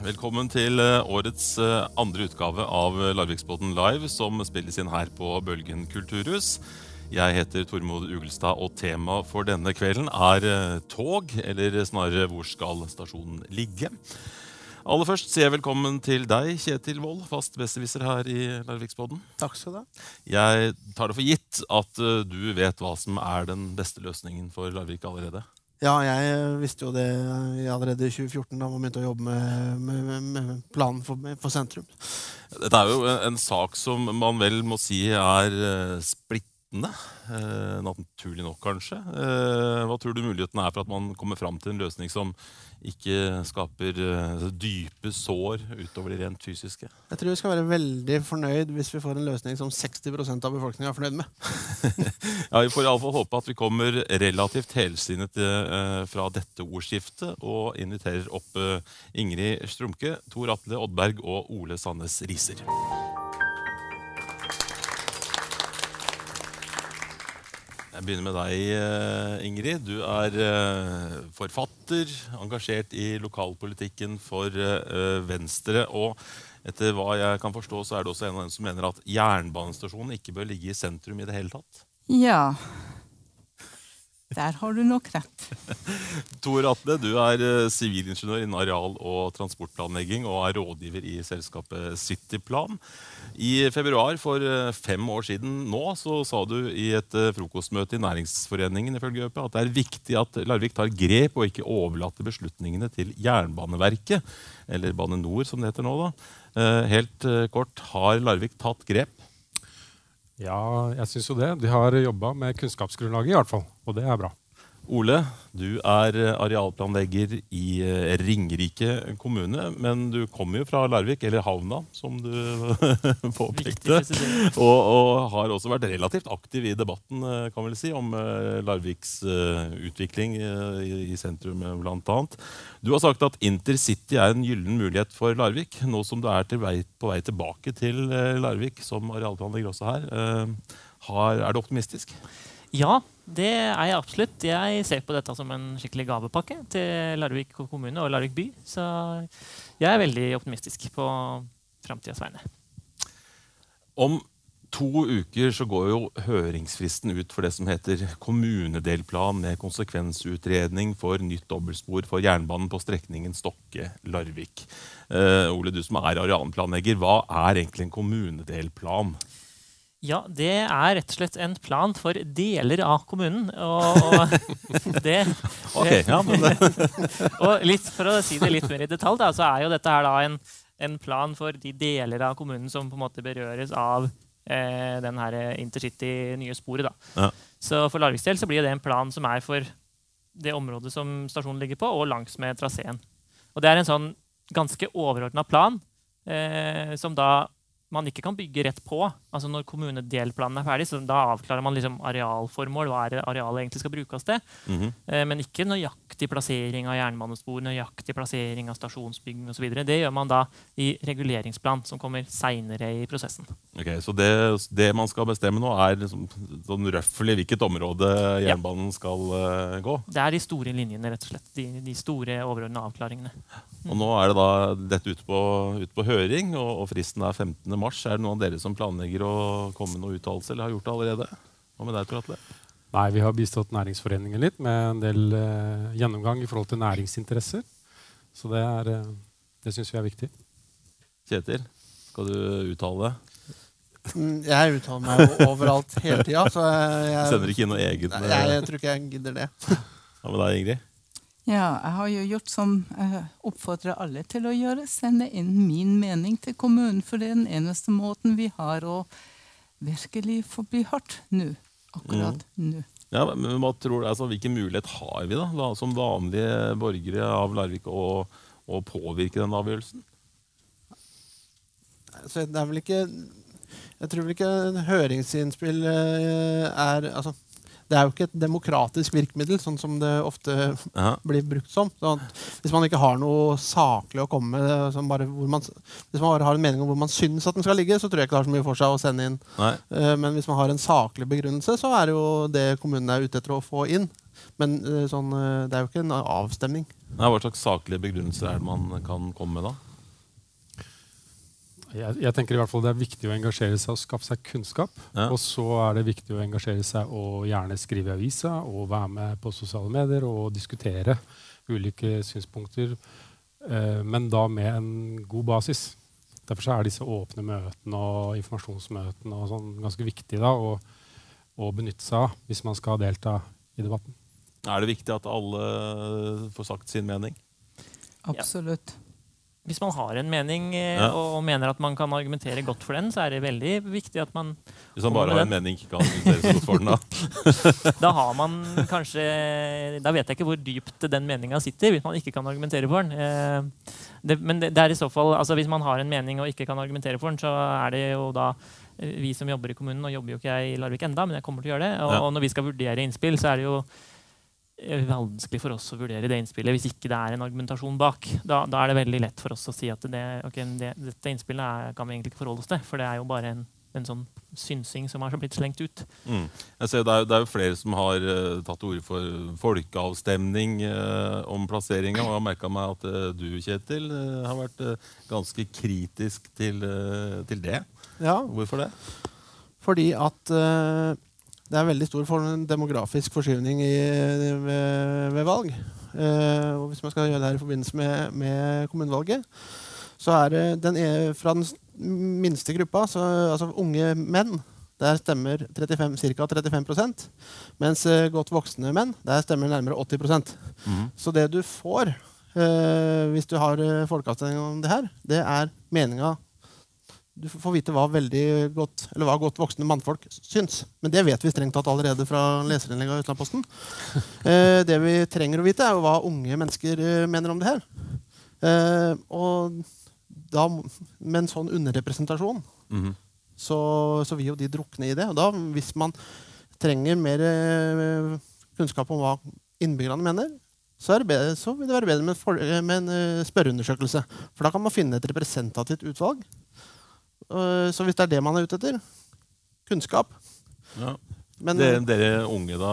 Velkommen til eh, årets eh, andre utgave av Larviksbåten Live, som spilles inn her på Bølgen kulturhus. Jeg heter Tormod Ugelstad, og temaet for denne kvelden er eh, tog, eller snarere hvor skal stasjonen ligge? Aller først sier jeg velkommen til deg, Kjetil Wold, fast besserwisser her i Larviksbåten. Takk skal du ha. Jeg tar det for gitt at eh, du vet hva som er den beste løsningen for Larvik allerede. Ja, jeg visste jo det allerede i 2014 da man begynte å jobbe med, med, med planen for, for, sentrum. Dette er jo en, en, sak som man vel må si er uh, splittende. Uh, naturlig nok, kanskje. Uh, hva tror du muligheten er for at man kommer fram til en løsning som ikke skaper uh, dype sår utover det rent fysiske? Jeg tror vi skal være veldig fornøyd hvis vi får en løsning som 60% av befolkninga er fornøyd med. ja, Vi får iallfall håpe at vi kommer relativt helsinnet fra dette ordskiftet og inviterer opp Ingrid Strumke, Tor Atle Oddberg og Ole Sandnes Riser. Jeg begynner med deg, eh, Ingrid. Du er eh, forfatter, engasjert i lokalpolitikken for eh, Venstre. Og etter hva jeg kan forstå, så er du også en av dem som mener at jernbanestasjonen ikke bør ligge i sentrum i det hele tatt. Ja. Der har du nok rett. Tor Atle, du er sivilingeniør innen areal- og transportplanlegging og er rådgiver i selskapet Cityplan. I februar for eh, fem år siden nå så sa du i et eh, frokostmøte i Næringsforeningen ifølge ØP, at det er viktig at Larvik tar grep og ikke overlater beslutningene til Jernbaneverket, eller Bane Nor som det heter nå. da. Eh, helt kort, har Larvik tatt grep? Ja, jeg syns jo det. De har jobba med kunnskapsgrunnlaget, i hvert fall. Og det er bra. Ole, du er eh, arealplanlegger i eh, Ringerike kommune. Men du kommer jo fra Larvik, eller havna, som du påpekte. Og, og, har også vært relativt aktiv i debatten eh, kan vel si, om Larviks utvikling i, sentrum, bl.a. Du har sagt at intercity er en gyllen mulighet for Larvik, nå som du er vei, på vei tilbake til Larvik som arealplanlegger også her. Har, er du optimistisk? Ja, det er jeg absolutt. Jeg ser på dette som en skikkelig gavepakke til Larvik kommune og Larvik by. Så jeg er veldig optimistisk på framtidas vegne. Om to uker så går jo høringsfristen ut for det som heter kommunedelplan med konsekvensutredning for nytt dobbeltspor for jernbanen på strekningen Stokke-Larvik. Uh, Ole, du som er arealplanlegger, hva er egentlig en kommunedelplan? Ja, det er rett og slett en plan for deler av kommunen. Og, og det, okay, ja, og litt, For å si det litt mer i detalj, da, så er jo dette her da en, en, plan for de deler av kommunen som på en måte berøres av eh, den her intercity nye sporet. da. Ja. Så for Larviks del så blir det en plan som er for det området som stasjonen ligger på, og langs med traseen. Og det er en sånn ganske overordna plan eh, som da man ikke kan bygge rett på. Altså Når kommunedelplanen er ferdig, så da avklarer man liksom arealformål. hva er det arealet egentlig skal brukes til. Mm -hmm. Men ikke nøyaktig plassering av jernbanespor, nøyaktig plassering av stasjonsbygging osv. Det gjør man da i reguleringsplan, som kommer seinere i prosessen. Ok, Så det, det, man skal bestemme nå, er liksom, sånn røftlig hvilket område jernbanen ja. skal uh, gå? Det er de store linjene, rett og slett. De, de store overordnede avklaringene. Og nå er det da dette ute på, ut på høring, og, og fristen er 15 mars. Er det noen av dere som planlegger å komme med noen uttalelse, eller har gjort det allerede? Hva med deg, Tor Atle? Nei, Vi har bistått Næringsforeningen litt med en del uh, gjennomgang i forhold til næringsinteresser. Så det, er, uh, det syns vi er viktig. Kjetil, skal du uttale deg? Mm, jeg uttaler meg overalt hele tida. Sender ikke inn noe eget? Nei, jeg, jeg tror ikke jeg gidder det. Hva med deg, Ingrid? Ja, jeg har jo gjort som jeg oppfordrer alle til å gjøre. Sende inn min mening til kommunen. For det er den eneste måten vi har å virkelig få bli hardt nå. Akkurat mm. nå. Ja, men hva tror du, altså, Hvilken mulighet har vi da, som vanlige borgere av Larvik å, å påvirke den avgjørelsen? Altså, det er vel ikke Jeg tror vel ikke høringsinnspill eh, er altså, det er jo ikke et demokratisk virkemiddel, sånn som det ofte ja. blir brukt som. Sånn hvis man ikke har noe saklig å komme med, man, hvis man bare har en mening om hvor man syns at den skal ligge, så tror jeg ikke det har så mye for seg å sende inn. Nei. Eh, men hvis man har en saklig begrunnelse, så er det jo det kommunen er ute etter å få inn. Men sånn, det er jo ikke en avstemning. Nei, hva slags saklige begrunnelser er det man kan komme med da? Jeg, jeg, tenker i hvert fall Det er viktig å engasjere seg og skaffe seg kunnskap. Ja. Og så er det viktig å engasjere seg og gjerne skrive i avisa og være med på sosiale medier og diskutere ulike synspunkter, eh, men da med en god basis. Derfor er disse åpne møtene og informasjonsmøtene og sånn ganske viktige da, å, å benytte seg av hvis man skal delta i debatten. Er det viktig at alle får sagt sin mening? Absolutt. Ja hvis man har en mening eh, ja. og mener at man kan argumentere godt for den, så er det veldig viktig at man Hvis man bare har en mening, ikke kan argumentere så godt for den, da? da har man kanskje Da vet jeg ikke hvor dypt den meninga sitter, hvis man ikke kan argumentere for den. Eh, det, men det, det, er i så fall, altså Hvis man har en mening og ikke kan argumentere for den, så er det jo da eh, vi som jobber i kommunen, og jobber jo ikke jeg i Larvik enda, men jeg kommer til å gjøre det. Og, ja. og når vi skal vurdere innspill, så er det jo vanskelig for oss å vurdere det innspillet hvis ikke det er en argumentasjon bak. Da, da er det veldig lett for oss å si at det, okay, det, dette innspillet er, kan vi egentlig ikke forholde oss til. For det er jo bare en, en sånn synsing som har blitt slengt ut. Mm. Jeg ser det er, det er jo flere som har uh, tatt til orde for folkeavstemning uh, om plasseringa. Og jeg har merka meg at uh, du, Kjetil, har vært ganske kritisk til, til det. Ja. Hvorfor det? Fordi at det er veldig stor for demografisk forskyvning i, ved, ved, valg. Eh, og hvis man skal gjøre det her i forbindelse med, med kommunevalget, så er det den er fra den minste gruppa, så, altså unge menn, der stemmer ca. 35 Mens eh, godt voksne menn, der stemmer nærmere 80 mm. Så det du får eh, hvis du har eh, folkeavstemning om det her, det er meninga du får vite hva veldig godt, eller hva godt voksne mannfolk syns. Men det vet vi strengt tatt allerede fra leserinnlegget av Utenlandsposten. Eh, det vi trenger å vite, er jo hva unge mennesker eh, mener om det her. Eh, og da, med en sånn underrepresentasjon mm -hmm. så, så, vil jo de drukne i det. Og da, hvis man trenger mer eh, kunnskap om hva innbyggerne mener, så, bedre, så, vil det være bedre med, for, med en uh, spørreundersøkelse. For da kan man finne et representativt utvalg Eh, så hvis det er det man er ute etter kunnskap ja. Men, dere, dere, unge, da,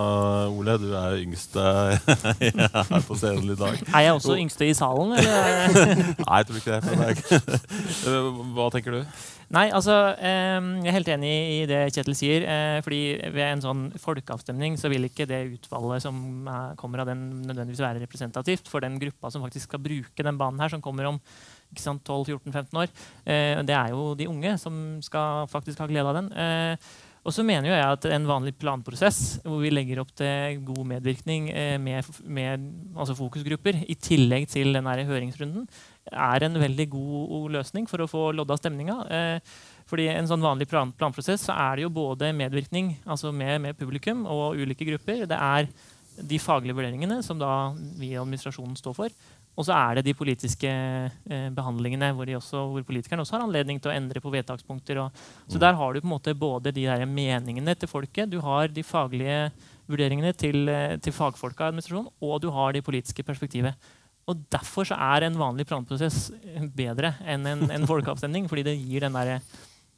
Ole. Du er yngste her på scenen i dag. Er jeg også yngste i salen? Nei, jeg tror ikke det. Hva tenker du? Nei, altså, Jeg er helt enig i det Kjetil sier. Eh, fordi Ved en sånn folkeavstemning så vil ikke det utvalget som kommer av den, nødvendigvis være representativt for den gruppa som faktisk skal bruke den banen her, som kommer om 12-14-15 år. Eh, det er jo de unge som skal faktisk ha glede av den. Eh, og så mener jeg at en vanlig planprosess hvor vi legger opp til god medvirkning eh, med, med altså fokusgrupper, i tillegg til den høringsrunden, er en veldig god løsning for å få lodda stemninga. fordi en sånn vanlig plan, planprosess så er det jo både medvirkning altså med, med publikum og ulike grupper. Det er de faglige vurderingene som da vi i administrasjonen står for. Og så er det de politiske eh, behandlingene hvor, også, hvor, politikerne også har anledning til å endre på vedtakspunkter. Og, så mm. der har du på en måte både de der meningene til folket, du har de faglige vurderingene til, eh, til fagfolka i administrasjonen, og du har det politiske perspektivet. Og Derfor så er en vanlig planprosess bedre enn en, en folkeavstemning. fordi det gir den, der,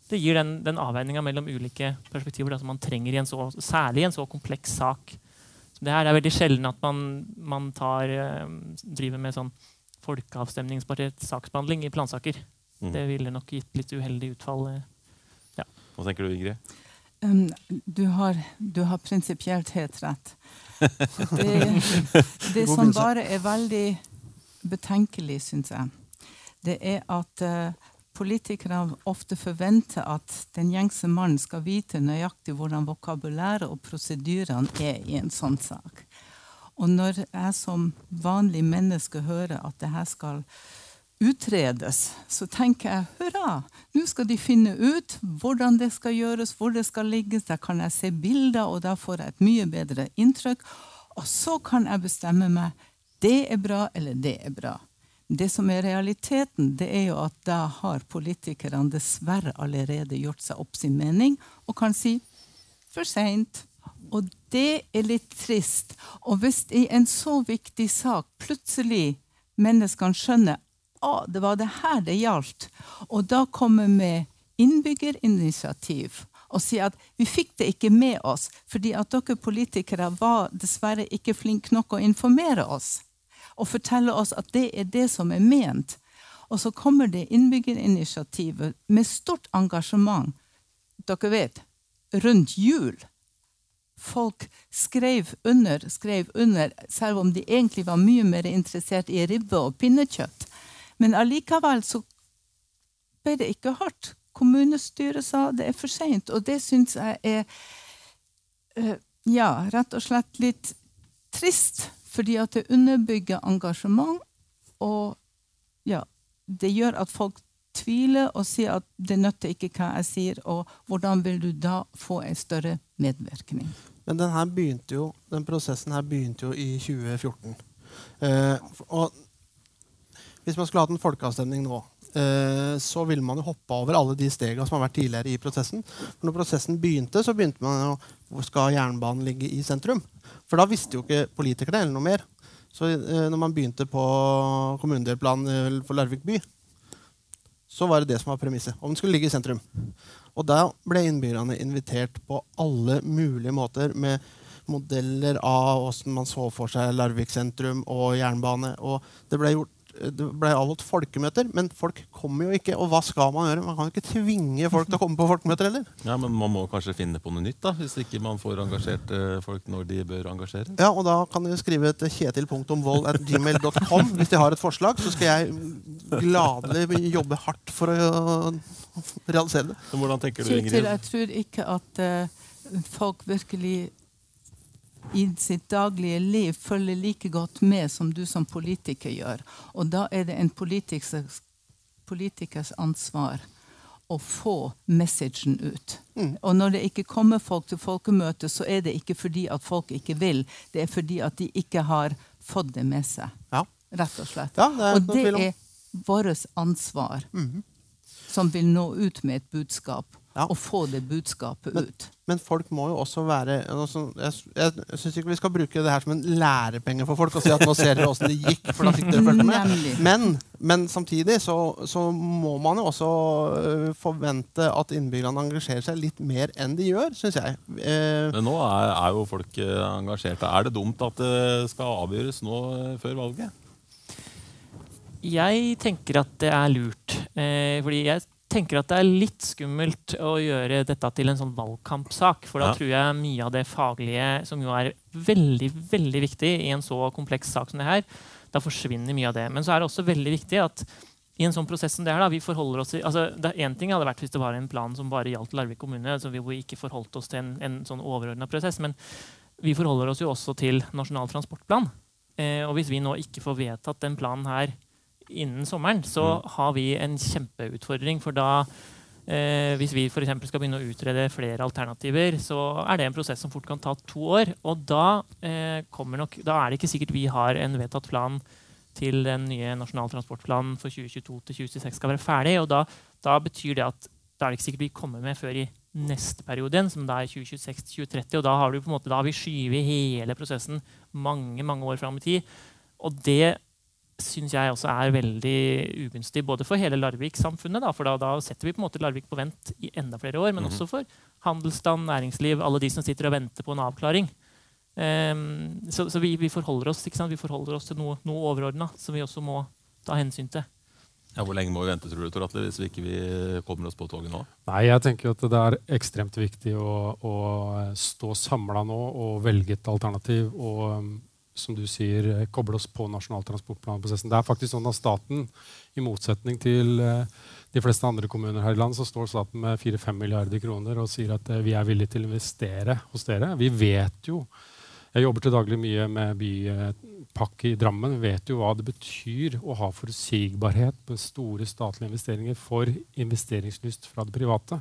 det gir den, den avveininga mellom ulike perspektiver som man trenger, i en så, særlig i en så kompleks sak det, her, er veldig sjelden at man, man tar, eh, driver med sånn folkeavstemningsbasert saksbehandling i plansaker. Mm. Det ville nok gitt litt uheldig utfall. Eh, ja. Hva tenker du, Ingrid? Um, du har, du har prinsipielt helt rett. Det, det som bare er veldig betenkelig, syns jeg, det er at uh, politikere ofte forventer at den gjengse mannen skal vite nøyaktig hvordan vokabulæret og prosedyrene er i en sånn sak. Og når jeg som vanlig menneske hører at det her skal utredes, så tenker jeg hurra, nå skal de finne ut hvordan det skal gjøres, hvor det skal ligges. Der kan jeg se bilder, og da får jeg et mye bedre inntrykk. Og så kan jeg bestemme meg det er bra, eller det er bra. Det som er realiteten, det er jo at da har politikerne dessverre allerede gjort seg opp sin mening og kan si for seint. Og det er litt trist. Og hvis i en så viktig sak plutselig menneskene skjønner at det var det her det gjaldt, og da kommer med innbyggerinitiativ og si at vi fikk det ikke med oss fordi at dere politikere var dessverre ikke flinke nok å informere oss og fortelle oss at det er det som er ment. Og så kommer det innbyggerinitiativet med stort engasjement. Dere vet, rundt jul. Folk skrev under, skrev under, selv om de egentlig var mye mer interessert i ribbe og pinnekjøtt. Men allikevel så ble det ikke hardt. Kommunestyret sa det er for seint, og det syns jeg er uh, ja, rett og slett litt trist. Fordi at det underbygger engasjement, og ja, det gjør at folk tviler og sier at det nytter ikke hva jeg sier, og hvordan vil du da få en større medvirkning? Men den, her begynte jo, den prosessen her begynte jo i 2014. Eh, og hvis man skulle hatt en folkeavstemning nå, så ville man jo hoppe over alle de stegene som har vært tidligere i prosessen. For når prosessen begynte, så begynte man jo hvor skal jernbanen ligge i sentrum. For da visste jo ikke politikerne eller noe mer. Så eh, når man begynte på kommunedelplanen for Larvik by, så var det det som var premisset. Om den skulle ligge i sentrum. Og da ble innbyggerne invitert på alle mulige måter med modeller av hvordan man så for seg Larvik sentrum og jernbane. Og det ble gjort det ble avholdt folkemøter, men folk kommer jo ikke. Og hva skal man gjøre? Man kan jo ikke tvinge folk til å komme på folkemøter heller. Ja, Men man må kanskje finne på noe nytt, da, hvis ikke man får engasjert folk når de bør engasjeres? Ja, og da kan de skrive et kjetil.vold.gmail.com hvis de har et forslag. Så skal jeg gladelig jobbe hardt for å realisere det. Hvordan tenker du, Ingrid? Kjetil, jeg tror ikke at uh, folk virkelig i sitt daglige liv følger like godt med som du som politiker gjør. Og da er det en politikers, politikers ansvar å få messagen ut. Mm. Og når det ikke kommer folk til folkemøtet, så er det ikke fordi at folk ikke vil. Det er fordi at de ikke har fått det med seg. Ja. Rett og slett. Ja, det og det er vårt ansvar mm. som vil nå ut med et budskap ja. og få det budskapet men, ut. Men folk må jo også være altså, Jeg, jeg, syns ikke vi skal bruke det her som en lærepenge for folk og si at nå ser dere åssen det gikk. for da fikk dere følge med. Men, men samtidig så, så, må man jo også øh, forvente at innbyggerne engasjerer seg litt mer enn de gjør, syns jeg. Eh, men nå er, er, jo folk øh, engasjerte. Er det dumt at det skal avgjøres nå øh, før valget? Jeg tenker at det er lurt. Eh, fordi jeg tenker at det er litt skummelt å gjøre dette til en sånn valgkampsak. For da ja. tror jeg mye av det faglige, som jo er veldig veldig viktig i en så kompleks sak som det her, da forsvinner mye av det. Men så er det også veldig viktig at i en sånn prosess som det her, da, vi forholder oss til, altså det Én ting hadde vært hvis det var en plan som bare gjaldt Larvik kommune, så vi ikke forholdt oss til en, en sånn overordna prosess. Men vi forholder oss jo også til Nasjonal transportplan. Eh, og hvis vi nå ikke får vedtatt den planen her innen sommeren, så mm. har vi en kjempeutfordring. For da, eh, hvis vi for skal begynne å utrede flere alternativer, så er det en prosess som fort kan ta to år. Og da, eh, nok, da er det ikke sikkert vi har en vedtatt plan til den nye nasjonale transportplanen for 2022-2026 skal være ferdig. Og da, da, betyr det at da er det ikke sikkert vi kommer med før i neste periode igjen, som da er 2026-2030. Og da har, du på en måte, da har vi skyvet hele prosessen mange mange år fram i tid. Og det syns jeg også er veldig ugunstig både for hele Larvik-samfunnet. For da, da, setter vi på en måte Larvik på vent i enda flere år. Men mm -hmm. også for handelsstand, næringsliv, alle de som sitter og venter på en avklaring. Um, så, så vi, vi, forholder oss, vi, forholder oss, til noe, noe overordna som vi også må ta hensyn til. Ja, hvor lenge må vi vente tror du, Tor Atle, hvis vi ikke kommer oss på toget nå? Nei, jeg tenker at Det er ekstremt viktig å, å stå samla nå og velge et alternativ. og som du sier, eh, koble oss på Nasjonal transportplan-prosessen. Det er faktisk sånn at staten, i motsetning til eh, de fleste andre kommuner her i land, så står staten med 4-5 milliarder kroner og sier at eh, vi er villige til å investere hos dere. Vi vet jo Jeg jobber til daglig mye med bypakke i Drammen. Vi vet jo hva det betyr å ha forutsigbarhet på store statlige investeringer for investeringslyst fra det private.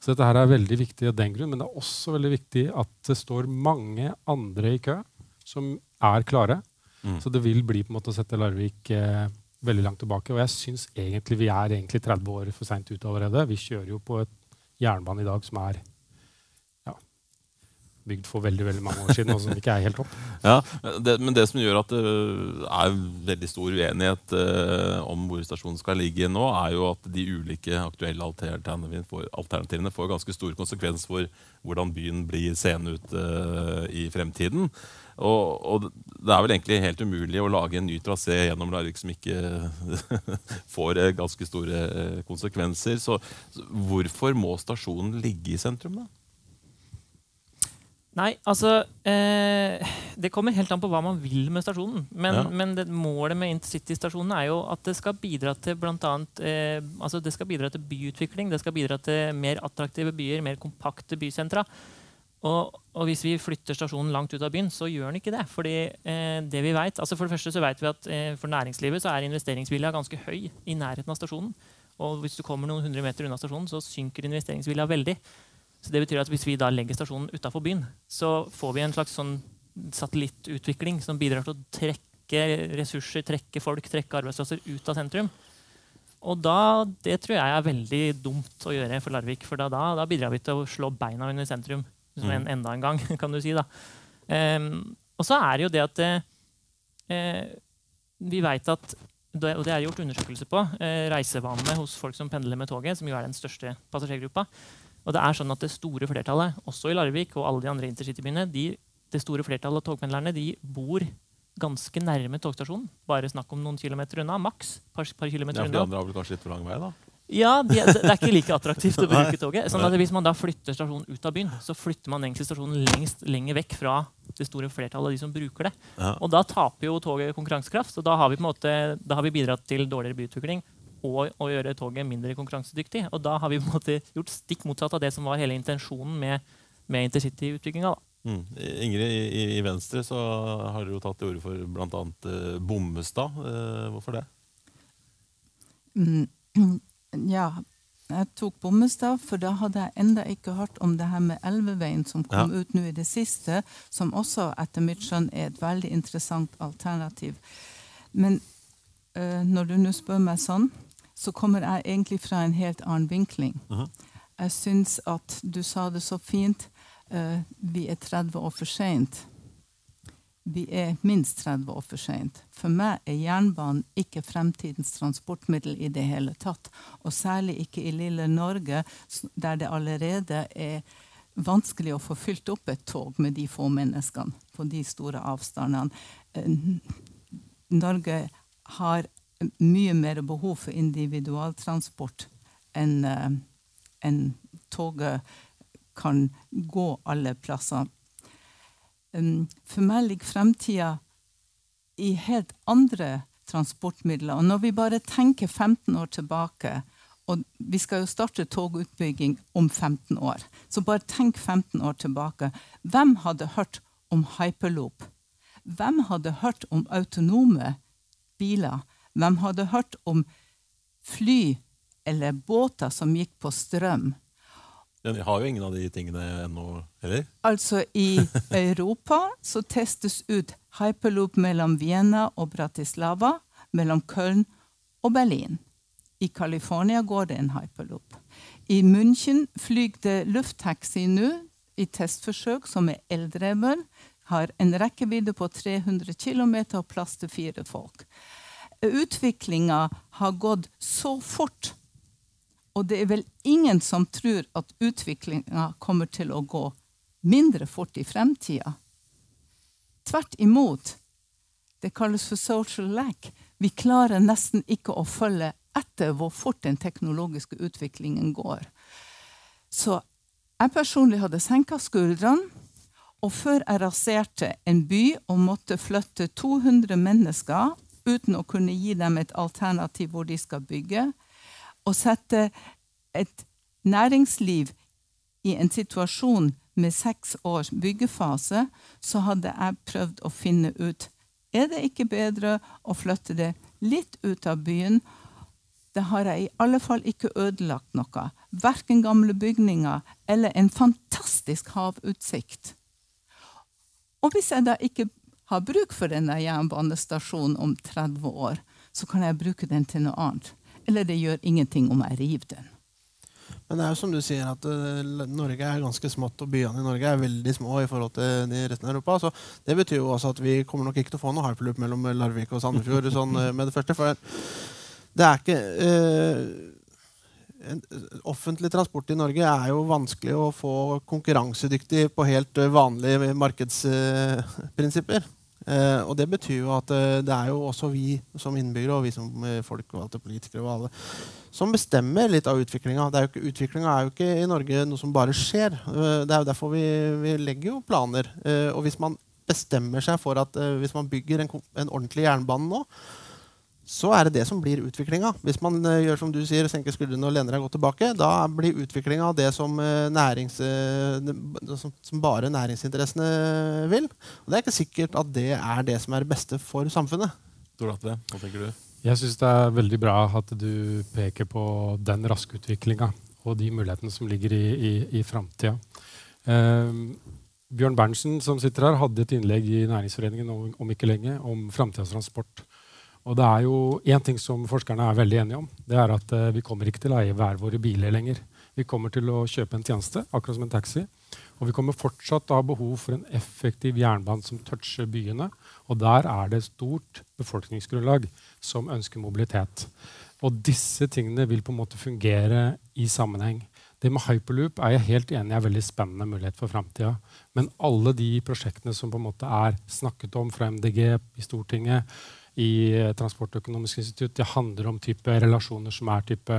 Så dette her er veldig viktig av den grunn, men det er også veldig viktig at det står mange andre i kø som er klare. Mm. Så det vil bli på en måte å sette Larvik eh, veldig langt tilbake. Og jeg syns egentlig vi er egentlig 30 år for seint ute allerede. Vi kjører jo på et jernbane i dag som er ja, bygd for veldig veldig mange år siden, og som ikke er helt topp. Ja, det, Men det som gjør at det er veldig stor uenighet eh, om hvor stasjonen skal ligge nå, er jo at de ulike aktuelle alternativene får, alternativene får ganske stor konsekvens for hvordan byen blir seende ut eh, i fremtiden. Og, og, det er vel egentlig helt umulig å lage en ny trasé gjennom Larvik som ikke får uh, ganske store konsekvenser. Så, så hvorfor må stasjonen ligge i sentrum, da? Nei, altså eh, Det kommer helt an på hva man vil med stasjonen. Men, ja. men det, målet med intercity-stasjonen er jo at det skal bidra til blant annet, eh, altså det skal bidra til byutvikling. Det skal bidra til mer attraktive byer, mer kompakte bysentra. Og, og, hvis vi flytter stasjonen langt ut av byen, så gjør den ikke det. Fordi eh, det vi vet, altså For det første så vet vi at eh, for næringslivet så er investeringsvilja ganske høy i nærheten av stasjonen. Og hvis du kommer noen hundre meter unna stasjonen, så synker investeringsvilja veldig. Så det betyr at Hvis vi da legger stasjonen utafor byen, så får vi en slags sånn satellittutvikling som bidrar til å trekke ressurser, trekke folk, trekke arbeidsplasser ut av sentrum. Og da, Det tror jeg er veldig dumt å gjøre for Larvik. For da, da, bidrar vi til å slå beina under sentrum som en, mm. enda en gang. kan du si da. Um, og så er det jo det at uh, vi veit at og det er gjort undersøkelser på, uh, reisevanene hos folk som pendler med toget, som jo er den største passasjergruppa, og det er sånn at det store flertallet, også i Larvik og alle de andre intercitybyene, de, det store flertallet av togpendlerne de bor ganske nærme togstasjonen. Bare snakk om noen kilometer unna. Maks. Par, par kilometer ja, for de andre har vel kanskje litt for lang vei, da? Ja, de, det er ikke like attraktivt å bruke toget. Sånn at Hvis man da flytter stasjonen ut av byen, så flytter man egentlig stasjonen lengst lenger vekk fra det store flertallet av de som bruker det. Ja. Og da taper jo toget konkurransekraft. Og da har vi på en måte, da har vi bidratt til dårligere byutvikling og å gjøre toget mindre konkurransedyktig. Og da har vi på en måte gjort stikk motsatt av det som var hele intensjonen med, med intercity-utbygginga. Mm. Ingrid, i, i, Venstre så har dere jo tatt til orde for bl.a. Eh, Bommestad. Eh, hvorfor det? Mm, ja, jeg tok Bommestad, for da hadde jeg enda ikke hørt om det her med Elveveien som kom ja. ut nå i det siste, som også etter mitt skjønn er et veldig interessant alternativ. Men uh, når du nå spør meg sånn, så kommer jeg egentlig fra en helt annen vinkling. Uh -huh. Jeg syns at du sa det så fint. Uh, vi er 30 år for seint. Vi er minst 30 år for seint. For meg er jernbanen ikke fremtidens transportmiddel i det hele tatt. Og særlig ikke i lille Norge, der det allerede er vanskelig å få fylt opp et tog med de få menneskene på de store avstandene. Uh, Norge har mye mer behov for individualtransport enn uh, en toget kan gå alle plasser. Um, for meg ligger fremtida i helt andre transportmidler. Og når vi bare tenker 15 år tilbake, og vi skal jo starte togutbygging om 15 år, så bare tenk 15 år tilbake. Hvem hadde hørt om hyperloop? Hvem hadde hørt om autonome biler? Hvem hadde hørt om fly eller båter som gikk på strøm? Vi har jo ingen av de tingene ennå heller. Altså, i Europa så testes ut hyperloop mellom Vienna og Bratislava, mellom Köln og Berlin. I California går det en hyperloop. I München flyr det lufttaxi nå i testforsøk som er eldrevet, har en rekkevidde på 300 km og plass til fire folk utviklinga har gått så fort. Og det er vel ingen som tror at utviklinga kommer til å gå mindre fort i fremtida. Tvert imot. Det kalles for social lack. Vi klarer nesten ikke å følge etter hvor fort den teknologiske utviklingen går. Så jeg personlig hadde senka skuldrene. Og før jeg raserte en by og måtte flytte 200 mennesker uten å kunne gi dem et alternativ hvor de skal bygge. Og sette et næringsliv i en situasjon med seks års byggefase, så hadde jeg prøvd å finne ut er det ikke bedre å flytte det litt ut av byen. Det har jeg i alle fall ikke ødelagt noe. Verken gamle bygninger eller en fantastisk havutsikt. Og hvis jeg da ikke har bruk for denne jernbanestasjonen om 30 år, så kan jeg bruke den til noe annet. Eller det gjør ingenting om jeg river den. Men det er jo som du sier at uh, Norge er ganske smått, og byene i Norge er veldig små i forhold til de resten av Europa. Så det betyr jo også at vi kommer nok ikke til å få noe hyperloop mellom Larvik og Sandefjord sånn, uh, med det første. For det er ikke en, Offentlig transport i Norge er jo vanskelig å få konkurransedyktig på helt vanlige markedsprinsipper. Eh, og det betyr jo at eh, det er jo også vi som innbyggere og vi som eh, folkevalgte politikere og alle, som bestemmer litt av utviklinga. Utviklinga er jo ikke i Norge noe som bare skjer. Eh, det er jo derfor vi, vi legger jo planer. Eh, og hvis man bestemmer seg for at eh, hvis man bygger en, en ordentlig jernbane nå, så er det det som blir utviklinga. Hvis man uh, gjør som du sier, senker skuldrene og lener deg godt tilbake, da blir utviklinga det som, uh, nærings, uh, som, som, bare næringsinteressene vil. Og det er ikke sikkert at det er det som er det beste for samfunnet. Dorate, hva tenker du? Jeg syns det er veldig bra at du peker på den raske utviklinga og de mulighetene som ligger i, i, i framtida. Bjørn Berntsen som sitter her, hadde et innlegg i Næringsforeningen om, om ikke lenge om framtidas transport. Og det er jo Én ting som forskerne er veldig enige om, det er at uh, vi kommer ikke til å eie hver våre biler lenger. Vi kommer til å kjøpe en tjeneste, akkurat som en taxi. Og vi kommer fortsatt å ha behov for en effektiv jernbane som toucher byene. Og der er det et stort befolkningsgrunnlag som ønsker mobilitet. Og disse tingene vil på en måte fungere i sammenheng. Det med hyperloop er jeg helt enig er veldig spennende mulighet for framtida. Men alle de prosjektene som på en måte er snakket om fra MDG i Stortinget, i eh, Transportøkonomisk institutt. Det handler om type relasjoner som er type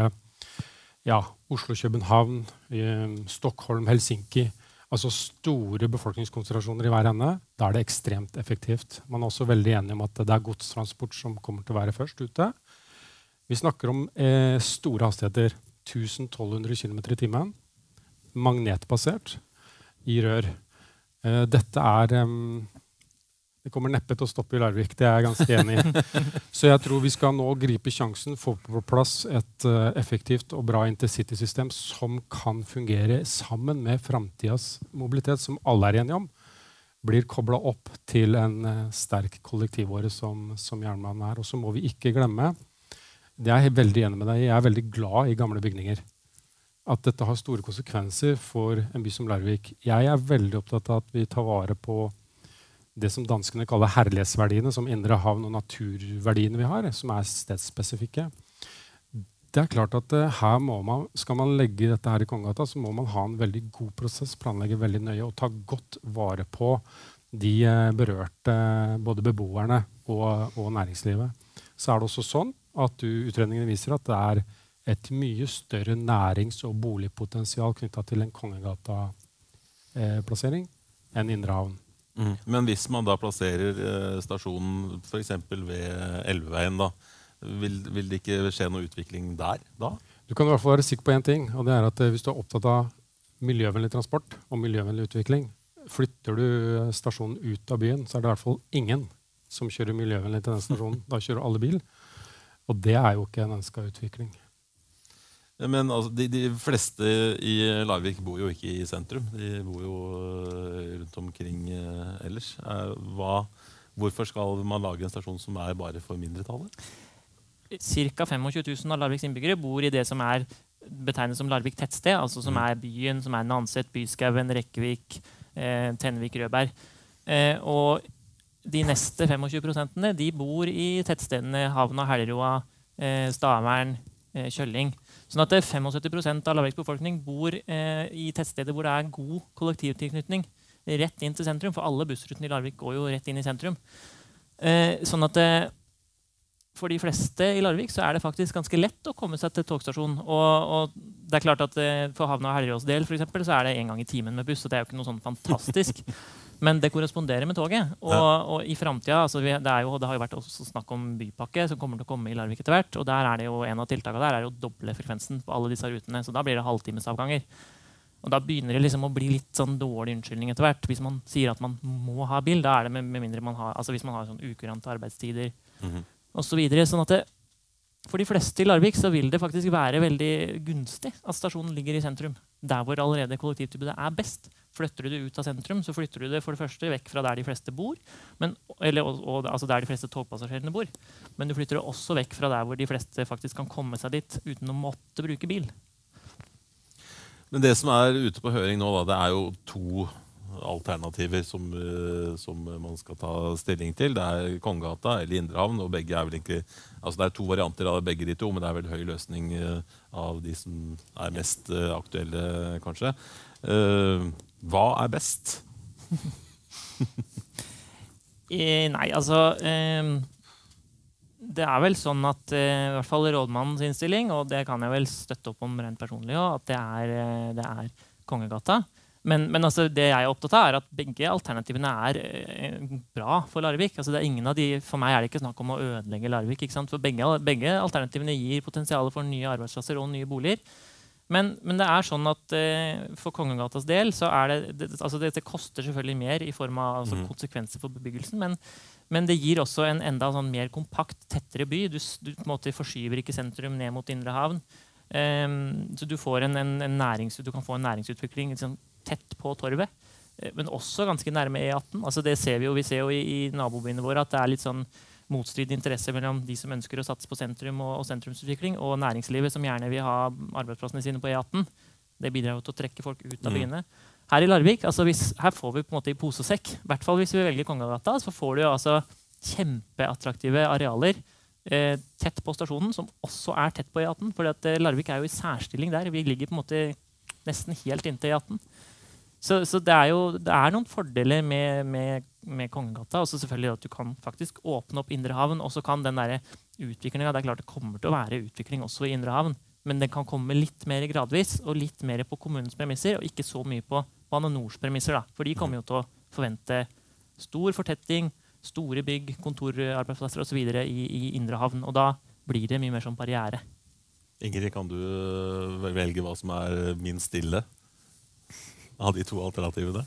ja, Oslo-København, eh, Stockholm-Helsinki. Altså store befolkningskonsentrasjoner i hver ende. Da er det ekstremt effektivt. Man er også veldig enig om at det er godstransport som kommer til å være først ute. Vi snakker om eh, store hastigheter. 1200 km i timen. Magnetbasert i rør. Eh, dette er um, det kommer neppe til å stoppe i Larvik. det er jeg ganske enig i. Så jeg tror vi skal nå gripe sjansen, få på plass et uh, effektivt og bra intercity-system som kan fungere sammen med framtidas mobilitet, som alle er enige om, blir kobla opp til en uh, sterk kollektivåre som, som jernbanen er. Og så må vi ikke glemme det er jeg veldig enig med deg Jeg er veldig glad i gamle bygninger. At dette har store konsekvenser for en by som Larvik. Jeg er veldig opptatt av at vi tar vare på det som danskene kaller herlighetsverdiene, som indre havn og naturverdiene vi har, som er stedsspesifikke. Det er klart at uh, her man, Skal man legge dette her i Kongegata, så må man ha en veldig god prosess, planlegge veldig nøye og ta godt vare på de uh, berørte, både beboerne og, og, næringslivet. Så er det også sånn at du, utredningene viser at det er et mye større nærings- og boligpotensial knytta til en Kongegata-plassering eh, enn Indre havn. Mm. Men hvis man da plasserer eh, stasjonen f.eks. ved Elveveien, da, vil, vil, det ikke skje noe utvikling der da? Du kan i hvert fall være sikker på én ting, og det er at eh, hvis du er opptatt av miljøvennlig transport og miljøvennlig utvikling, flytter du eh, stasjonen ut av byen, så er det i hvert fall ingen som kjører miljøvennlig til den stasjonen. Da kjører alle bil. Og det er jo ikke en ønska utvikling. Men altså, de, de, fleste i Larvik bor jo ikke i sentrum. De bor jo eh, rundt omkring uh, ellers. Uh, hva, hvorfor skal man lage en stasjon som er bare for mindretallet? Ca. 25 000 av Larviks innbyggere bor i det som er betegnet som Larvik tettsted. altså Som mm. er byen, som er Nanset, Byskauen, Rekkevik, eh, Tenvik, Rødberg. Eh, og de neste 25% de bor i tettstedene Havna, Helleroa, eh, Stavern, Kjølling. Sånn at 75% av Larviks befolkning bor eh, i tettsteder hvor det er god kollektivtilknytning rett inn til sentrum. For alle bussrutene i Larvik går jo rett inn i sentrum. Eh, sånn at eh, for de fleste i Larvik så er det faktisk ganske lett å komme seg til togstasjonen. Og, og det er klart at eh, For Havna og Helgerås del for eksempel, så er det én gang i timen med buss. og det er jo ikke noe sånn fantastisk. Men det korresponderer med toget. Og, og i framtida altså det, det, har jo vært snakk om bypakke som kommer til å komme i Larvik etter hvert. Og der er det jo en av tiltakene der er jo å doble frekvensen på alle disse rutene. Så da blir det halvtimesavganger. Og da begynner det liksom å bli litt sånn dårlig unnskyldning etter hvert. Hvis man sier at man må ha bil, da er det med, med mindre man har, altså hvis man har sånn ukurante arbeidstider mm -hmm. osv. Så sånn at det, for de fleste i Larvik så vil det faktisk være veldig gunstig at stasjonen ligger i sentrum. Der hvor allerede kollektivtilbudet er best. Flytter du det ut av sentrum, så flytter du det for det første vekk fra der de fleste bor, men, eller, og, og, altså der de fleste togpassasjerene bor. Men du flytter det også vekk fra der hvor de fleste faktisk kan komme seg dit uten å måtte bruke bil. Men det som er ute på høring nå, da, det er jo to alternativer som, eh, som, man skal ta stilling til. Det er Kongegata eller Indrehavn. og altså Det er to varianter av begge de to, men det er vel høy løsning eh, av de som er mest eh, aktuelle, kanskje. Hva er best? Nei, altså det er vel sånn at i hvert fall rådmannens innstilling, og det kan jeg vel støtte opp om rent personlig òg, at det er, det er Kongegata. Men, men altså, det jeg er opptatt av, er at begge alternativene er eh, bra for Larvik. Altså, de, for meg er det ikke snakk om å ødelegge Larvik. For begge, begge, alternativene gir potensial for nye arbeidsplasser og nye boliger. Men, men det er sånn at eh, for Kongegatas del så er det, det altså Dette koster selvfølgelig mer i form av altså, mm. konsekvenser for bebyggelsen. Men, men, det gir også en enda sånn mer kompakt, tettere by. Du, du forskyver ikke sentrum ned mot Indre havn. Um, så du, en, en, en nærings, du, kan få en næringsutvikling liksom, tett på torvet. Eh, men også ganske nærme E18. Altså det ser Vi jo, vi ser jo i, i nabobyene våre at det er litt sånn motstridende interesse mellom de som ønsker å satse på sentrum og, og, sentrumsutvikling, og næringslivet som gjerne vil ha arbeidsplassene sine på E18. Det bidrar jo til å trekke folk ut av mm. byene. Her i Larvik altså hvis, her får vi på en måte i pose og sekk. I hvert fall hvis vi velger Kongagata. Så får du altså kjempeattraktive arealer eh, tett på stasjonen, som også er tett på E18. For eh, Larvik er jo i særstilling der. Vi ligger på en måte nesten helt inntil E18. Så, så, det er jo det er noen fordeler med, med, med Kongegata. Også selvfølgelig at du kan faktisk åpne opp Indre Havn. Og så kan den der utviklinga Det er klart det kommer til å være utvikling også i Indre Havn. Men den kan komme litt mer gradvis og litt mer på kommunens premisser, og ikke så mye på Bane Nors premisser. da. For de kommer jo til å forvente stor fortetting, store bygg, kontorarbeidsplasser osv. I, i Indre Havn. Og da blir det mye mer som barriere. Ingrid, kan du velge hva som er minst stille? Av de to alternativene?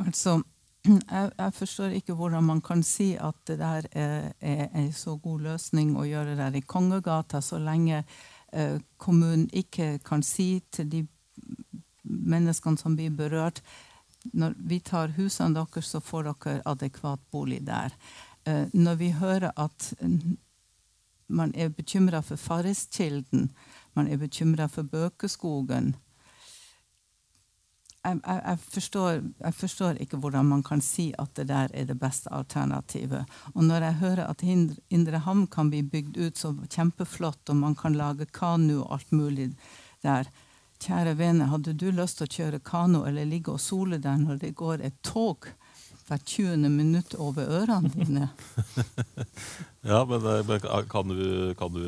Altså, jeg, jeg, forstår ikke hvordan man kan si at det der er, en så god løsning å gjøre der i Kongegata, så lenge eh, kommunen ikke kan si til de menneskene som blir berørt når vi tar husene deres, så får dere adekvat bolig der. Eh, når vi hører at man er bekymra for Farriskilden, man er bekymra for Bøkeskogen, jeg, forstår, jeg, forstår, ikke hvordan man kan si at det der er det beste alternativet. Og når jeg hører at Indre Havn kan bli bygd ut så kjempeflott, og man kan lage kano og alt mulig der Kjære vene, hadde du lyst til å kjøre kano eller ligge og sole der når det går et tog hvert 20. minutt over ørene dine. ja, men, men kan du, kan du,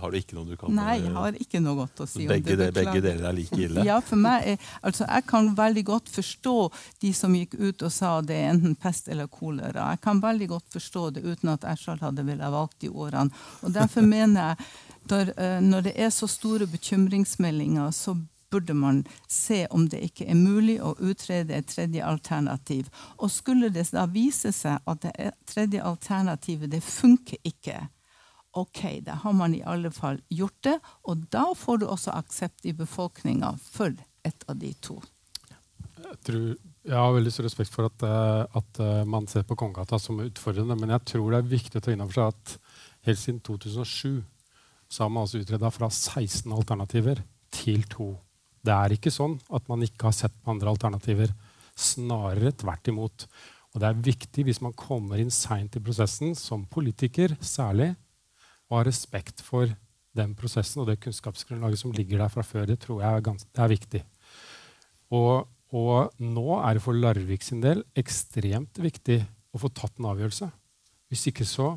har du ikke noe du kan Nei, jeg eh, har ikke noe godt å si begge, om det. Begge deler er like ille? ja, for meg er, altså Jeg kan veldig godt forstå de som gikk ut og sa det er enten pest eller kolera. Jeg kan veldig godt forstå det uten at jeg selv hadde villet valgt de ordene. Og derfor mener jeg når, eh, når det er så store bekymringsmeldinger, så burde man se om det ikke er mulig å utrede et tredje alternativ. Og skulle det da vise seg at det tredje alternativet det funker ikke, ok, da har man i alle fall gjort det. Og da får du også aksept i befolkninga for et av de to. Jeg, tror, jeg har veldig stor respekt for at, eh, at eh, man ser på Kongegata som utfordrende, men jeg tror det er viktig å ta inn over seg at helt siden 2007 så har man altså utreda fra 16 alternativer til to det er ikke sånn at man ikke har sett på andre alternativer. Snarere tvert imot. Og det er viktig hvis man kommer inn seint i prosessen, som politiker særlig, å ha respekt for den prosessen og det kunnskapsgrunnlaget som ligger der fra før. Det tror jeg er, gans, det er viktig. Og, og, nå er det for Larvik sin del ekstremt viktig å få tatt en avgjørelse. Hvis ikke så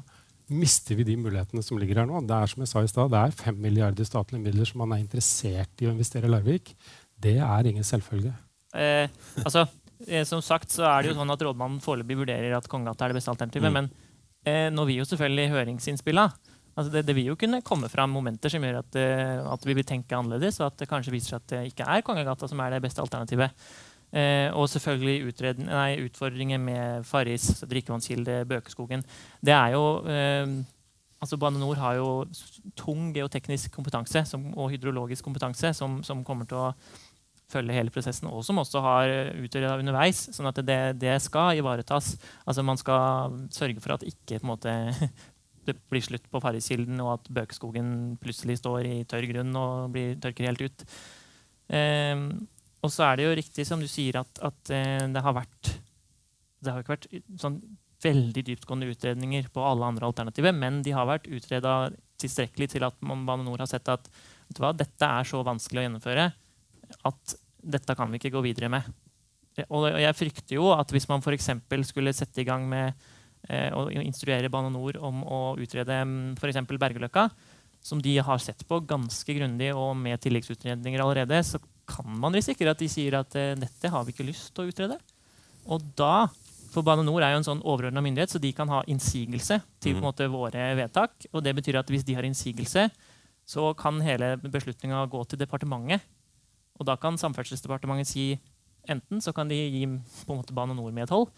mister vi de mulighetene som ligger her nå. Det er som jeg sa i sted, det er 5 milliarder statlige midler som man er interessert i å investere i Larvik. Det er ingen selvfølge. Eh, altså, eh, som sagt så er det jo sånn at Rådmannen foreløpig vurderer at Kongegata er det beste alternativet. Mm. Men eh, nå vil jo selvfølgelig høringsinnspilla altså det, det, vil jo kunne komme fram momenter som gjør at, uh, at, vi vil tenke annerledes, og at det kanskje viser seg at det ikke er Kongegata som er det beste alternativet. Eh, og selvfølgelig nei, utfordringer med Farris, drikkevannskilde, Bøkeskogen. Det er jo eh, altså Bane Nor har jo tung geoteknisk kompetanse som, og hydrologisk kompetanse som, som, kommer til å følge hele prosessen, og som også har utreda underveis. sånn at det, det, skal ivaretas. Altså Man skal sørge for at ikke måte, det blir slutt på Farriskilden, og at Bøkeskogen plutselig står i tørr grunn og blir, tørker helt ut. Eh, og så er det jo riktig som du sier, at, at eh, det har vært Det har ikke vært sånn veldig dyptgående utredninger på alle andre alternativer, men de har vært utreda tilstrekkelig til at Bane Nor har sett at hva, dette er så vanskelig å gjennomføre at dette kan vi ikke gå videre med. Og jeg frykter jo at hvis man f.eks. skulle sette i gang med eh, å instruere Bane Nor om å utrede mm, f.eks. Bergeløkka, som de har sett på ganske grundig og med tilleggsutredninger allerede, så kan man risikere at de sier at eh, dette har vi ikke lyst til å utrede. Og da for Bane Nor er jo en sånn overordna myndighet, så de kan ha innsigelse til mm. måte, våre vedtak. og det betyr at Hvis de har innsigelse, så kan hele beslutninga gå til departementet. Og da kan Samferdselsdepartementet si enten så kan de gi på en måte Bane NOR medhold,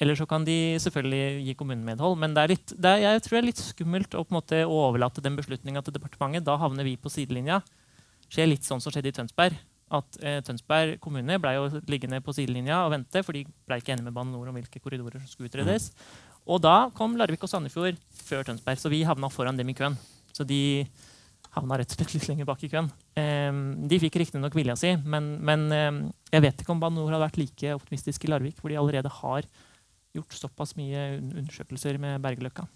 eller så kan de selvfølgelig gi kommunen medhold. Men det er litt, det er, jeg tror det er litt skummelt å på en måte overlate den beslutninga til departementet. Da havner vi på sidelinja. skjer litt sånn som skjedde i Tønsberg. At eh, Tønsberg kommune ble jo liggende på sidelinja og vente, for de ble ikke enige med Bane NOR om hvilke korridorer som skulle utredes. Og da kom Larvik og Sandefjord før Tønsberg, så vi havna foran dem i køen. Så de havna rett og slett litt lenger bak i køen. de fikk riktignok vilja si, men, men jeg vet ikke om Bane NOR hadde vært like optimistisk i Larvik, hvor de allerede har gjort såpass mye undersøkelser med Bergeløkka.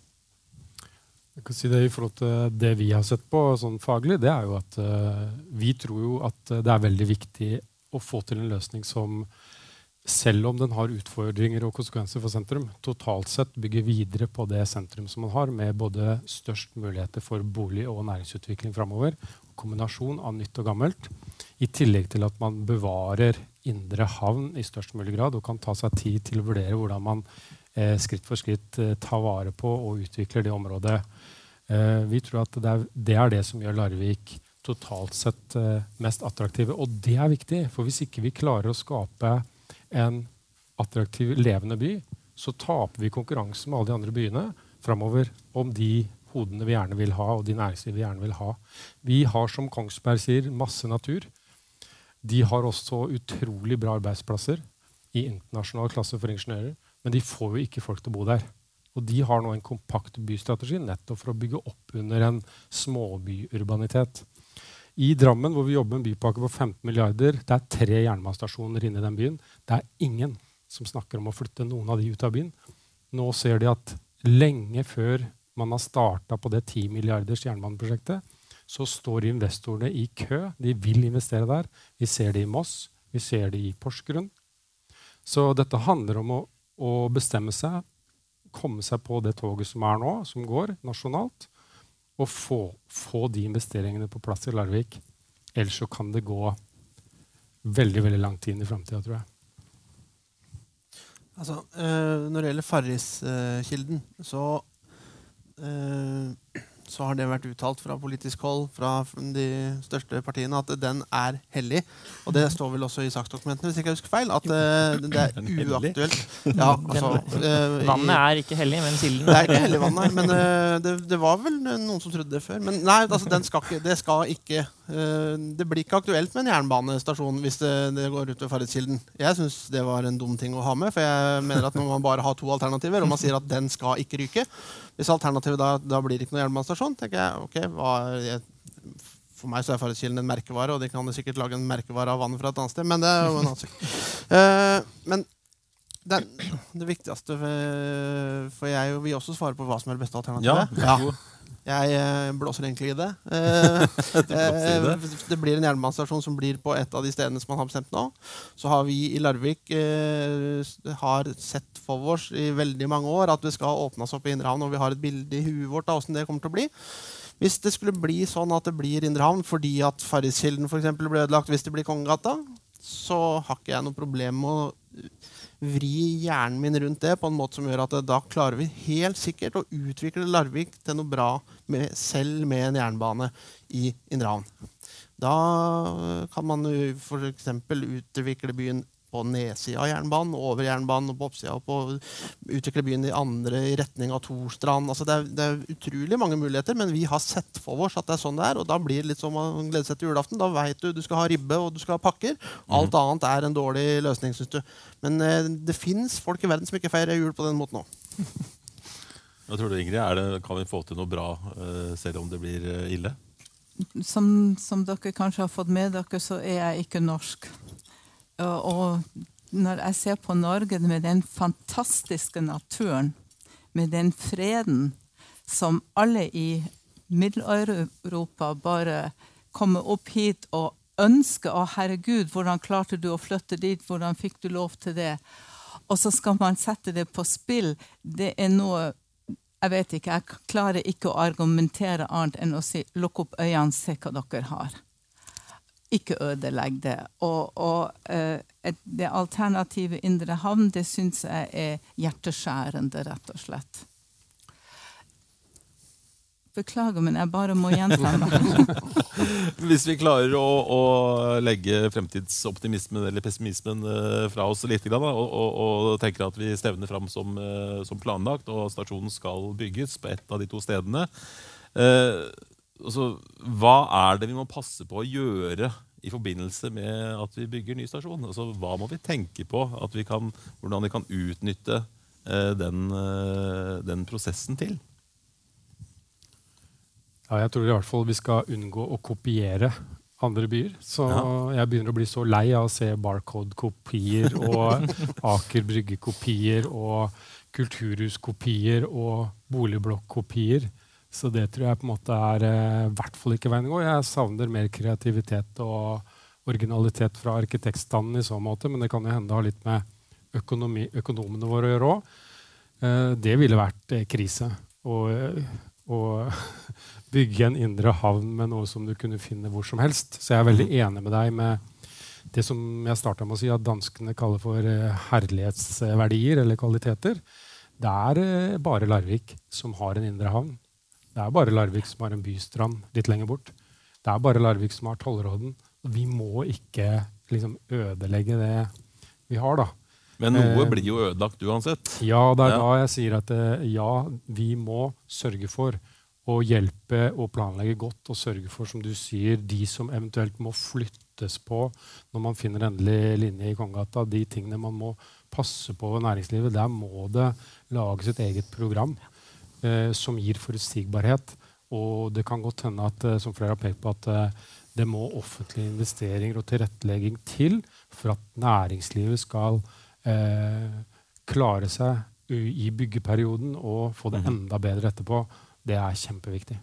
Jeg kan si det I forhold til det vi har sett på sånn faglig, det er jo at uh, vi tror jo at det er veldig viktig å få til en løsning som selv om den har utfordringer og konsekvenser for sentrum, totalt sett bygger videre på det sentrum som man har, med både størst muligheter for bolig- og næringsutvikling framover, kombinasjon av nytt og gammelt, i tillegg til at man bevarer indre havn i størst mulig grad og kan ta seg tid til å vurdere hvordan man eh, skritt for skritt eh, tar vare på og utvikler det området. Eh, vi tror at det er, det som gjør Larvik totalt sett eh, mest attraktive. Og det er viktig, for hvis ikke vi klarer å skape en attraktiv, levende by, så taper vi konkurransen med alle de andre byene framover om de hodene vi gjerne vil ha, og de næringsliv vi gjerne vil ha. Vi har, som Kongsberg sier, masse natur. De har også utrolig bra arbeidsplasser i internasjonal klasse for ingeniører, men de får jo ikke folk til å bo der. Og de har nå en kompakt bystrategi nettopp for å bygge opp under en småbyurbanitet. I Drammen, hvor vi jobber med en bypakke på 15 milliarder, det er tre jernbanestasjoner inne i den byen. Det er ingen som snakker om å flytte noen av de ut av byen. Nå ser de at lenge før man har starta på det 10 milliarders jernbaneprosjektet, så står investorene i kø. De vil investere der. Vi ser det i Moss, vi ser det i Porsgrunn. Så dette handler om å, å bestemme seg, komme seg på det toget som er nå, som går nasjonalt, og få, få, de investeringene på plass i Larvik. Ellers så kan det gå veldig veldig lang tid inn i framtida, tror jeg. Altså, øh, når det gjelder Farriskilden, øh, så øh, så har det vært uttalt fra politisk hold fra de største partiene at den er hellig. Og det står vel også i saksdokumentene, hvis ikke jeg husker feil, at uh, det er uaktuelt. Ja, altså, uh, vannet er ikke hellig, men kilden Det er ikke hellig vannet, men uh, det, det, var vel noen som trodde det før. Men nei, altså, skal ikke, det skal ikke Det blir ikke aktuelt med en jernbanestasjon hvis det, det går ut ved Farridskilden. Jeg syns det var en dum ting å ha med, for jeg mener at når man bare har to alternativer, og man sier at den skal ikke ryke hvis alternativet da, da blir det ikke noen jernbanestasjon, tenker jeg ok, hva, jeg, for meg så er Farriskilden en merkevare, og de kan sikkert lage en merkevare av vannet fra et annet sted. Men det er jo en annen sak. Uh, men det, det, viktigste for, for jeg vil også svare på hva som er det beste alternativet. Ja, ja. Jeg eh, blåser egentlig i det. Eh, det blir en jernbanestasjon som blir på et av de stedene som man har bestemt nå. Så har vi i Larvik eh, har sett for oss i veldig mange år at det skal åpnes opp i Indre Havn, og vi har et bilde i huet vårt av åssen det kommer til å bli. Hvis det skulle bli sånn at det blir Indre Havn fordi at Farriskilden ble ødelagt hvis det blir Kongegata, så har ikke jeg noe problem med å vri hjernen min rundt det på en måte som gjør at da klarer vi helt sikkert å utvikle Larvik til noe bra med, selv med en jernbane i Indre Havn. Da kan man f.eks. utvikle byen på nedsida av jernbanen, over jernbanen og på oppsida. Og på, utvikle byen i andre i retning av Torstrand. Altså det, er, det, er, utrolig mange muligheter, men vi har sett for oss at det er sånn det er. Og da blir det litt som å glede seg til julaften. Da veit du du skal ha ribbe og du skal ha pakker. Alt mm. annet er en dårlig løsning, syns du. Men eh, det fins folk i verden som ikke feirer jul på den måten òg. Hva tror du, Ingrid? Det, kan vi få til noe bra uh, selv om det blir uh, ille? som, som, dere kanskje har fått med dere, så er jeg ikke norsk. Og når jeg ser på Norge med den fantastiske naturen, med den freden som alle i Middel-Europa bare kommer opp hit og ønsker Å, herregud, hvordan klarte du å flytte dit? Hvordan fikk du lov til det? Og så skal man sette det på spill. Det er noe Jeg vet ikke, jeg klarer ikke å argumentere annet enn å si lukk opp øynene, se hva dere har. Ikke ødelegg det. Og, og uh, det alternative indre havn, det syns jeg er hjerteskjærende, rett og slett. Beklager, men jeg bare må meg. Hvis vi klarer å, å, legge fremtidsoptimismen eller pessimismen uh, fra oss litt, og, og, og, tenker at vi stevner fram som, uh, som, planlagt, og stasjonen skal bygges på ett av de to stedene uh, altså, Hva er det vi må passe på å gjøre i forbindelse med at vi bygger ny stasjon? Altså, hva må vi tenke på? Vi kan, hvordan vi kan utnytte den, den prosessen til? Ja, jeg tror i hvert fall vi skal unngå å kopiere andre byer. Så ja. jeg begynner å bli så lei av å se Barcode-kopier og Aker Brygge-kopier og Kulturhus-kopier og boligblokk-kopier. Så det tror jeg på en måte er eh, i hvert fall ikke veien å gå. Jeg savner mer kreativitet og originalitet fra arkitektstanden i så måte, men det kan jo hende ha litt med økonomi, økonomene våre å gjøre òg. Eh, det ville vært eh, krise. Og, og bygge en indre havn med noe som du kunne finne hvor som helst. Så jeg er veldig mm. enig med deg med det som jeg starta med å si, at danskene kaller for eh, herlighetsverdier eller kvaliteter. Det er eh, bare Larvik som har en indre havn. Det er bare Larvik som har en bystrand litt lenger bort. Det er bare Larvik som har tollråden. Vi må ikke liksom, ødelegge det vi har, da. Men noe eh, blir jo ødelagt uansett. Ja, det er ja. da jeg sier at ja, vi må sørge for og hjelpe og planlegge godt og sørge for, som du sier, de som eventuelt må flyttes på når man finner endelig linje i Kongegata, de tingene man må passe på ved næringslivet. Der må det lages et eget program eh, som gir forutsigbarhet. Og det kan godt hende at, eh, som flere har pekt på, at eh, det må offentlige investeringer og tilrettelegging til for at næringslivet skal eh, klare seg i byggeperioden og få det mhm. enda bedre etterpå. Det er kjempeviktig.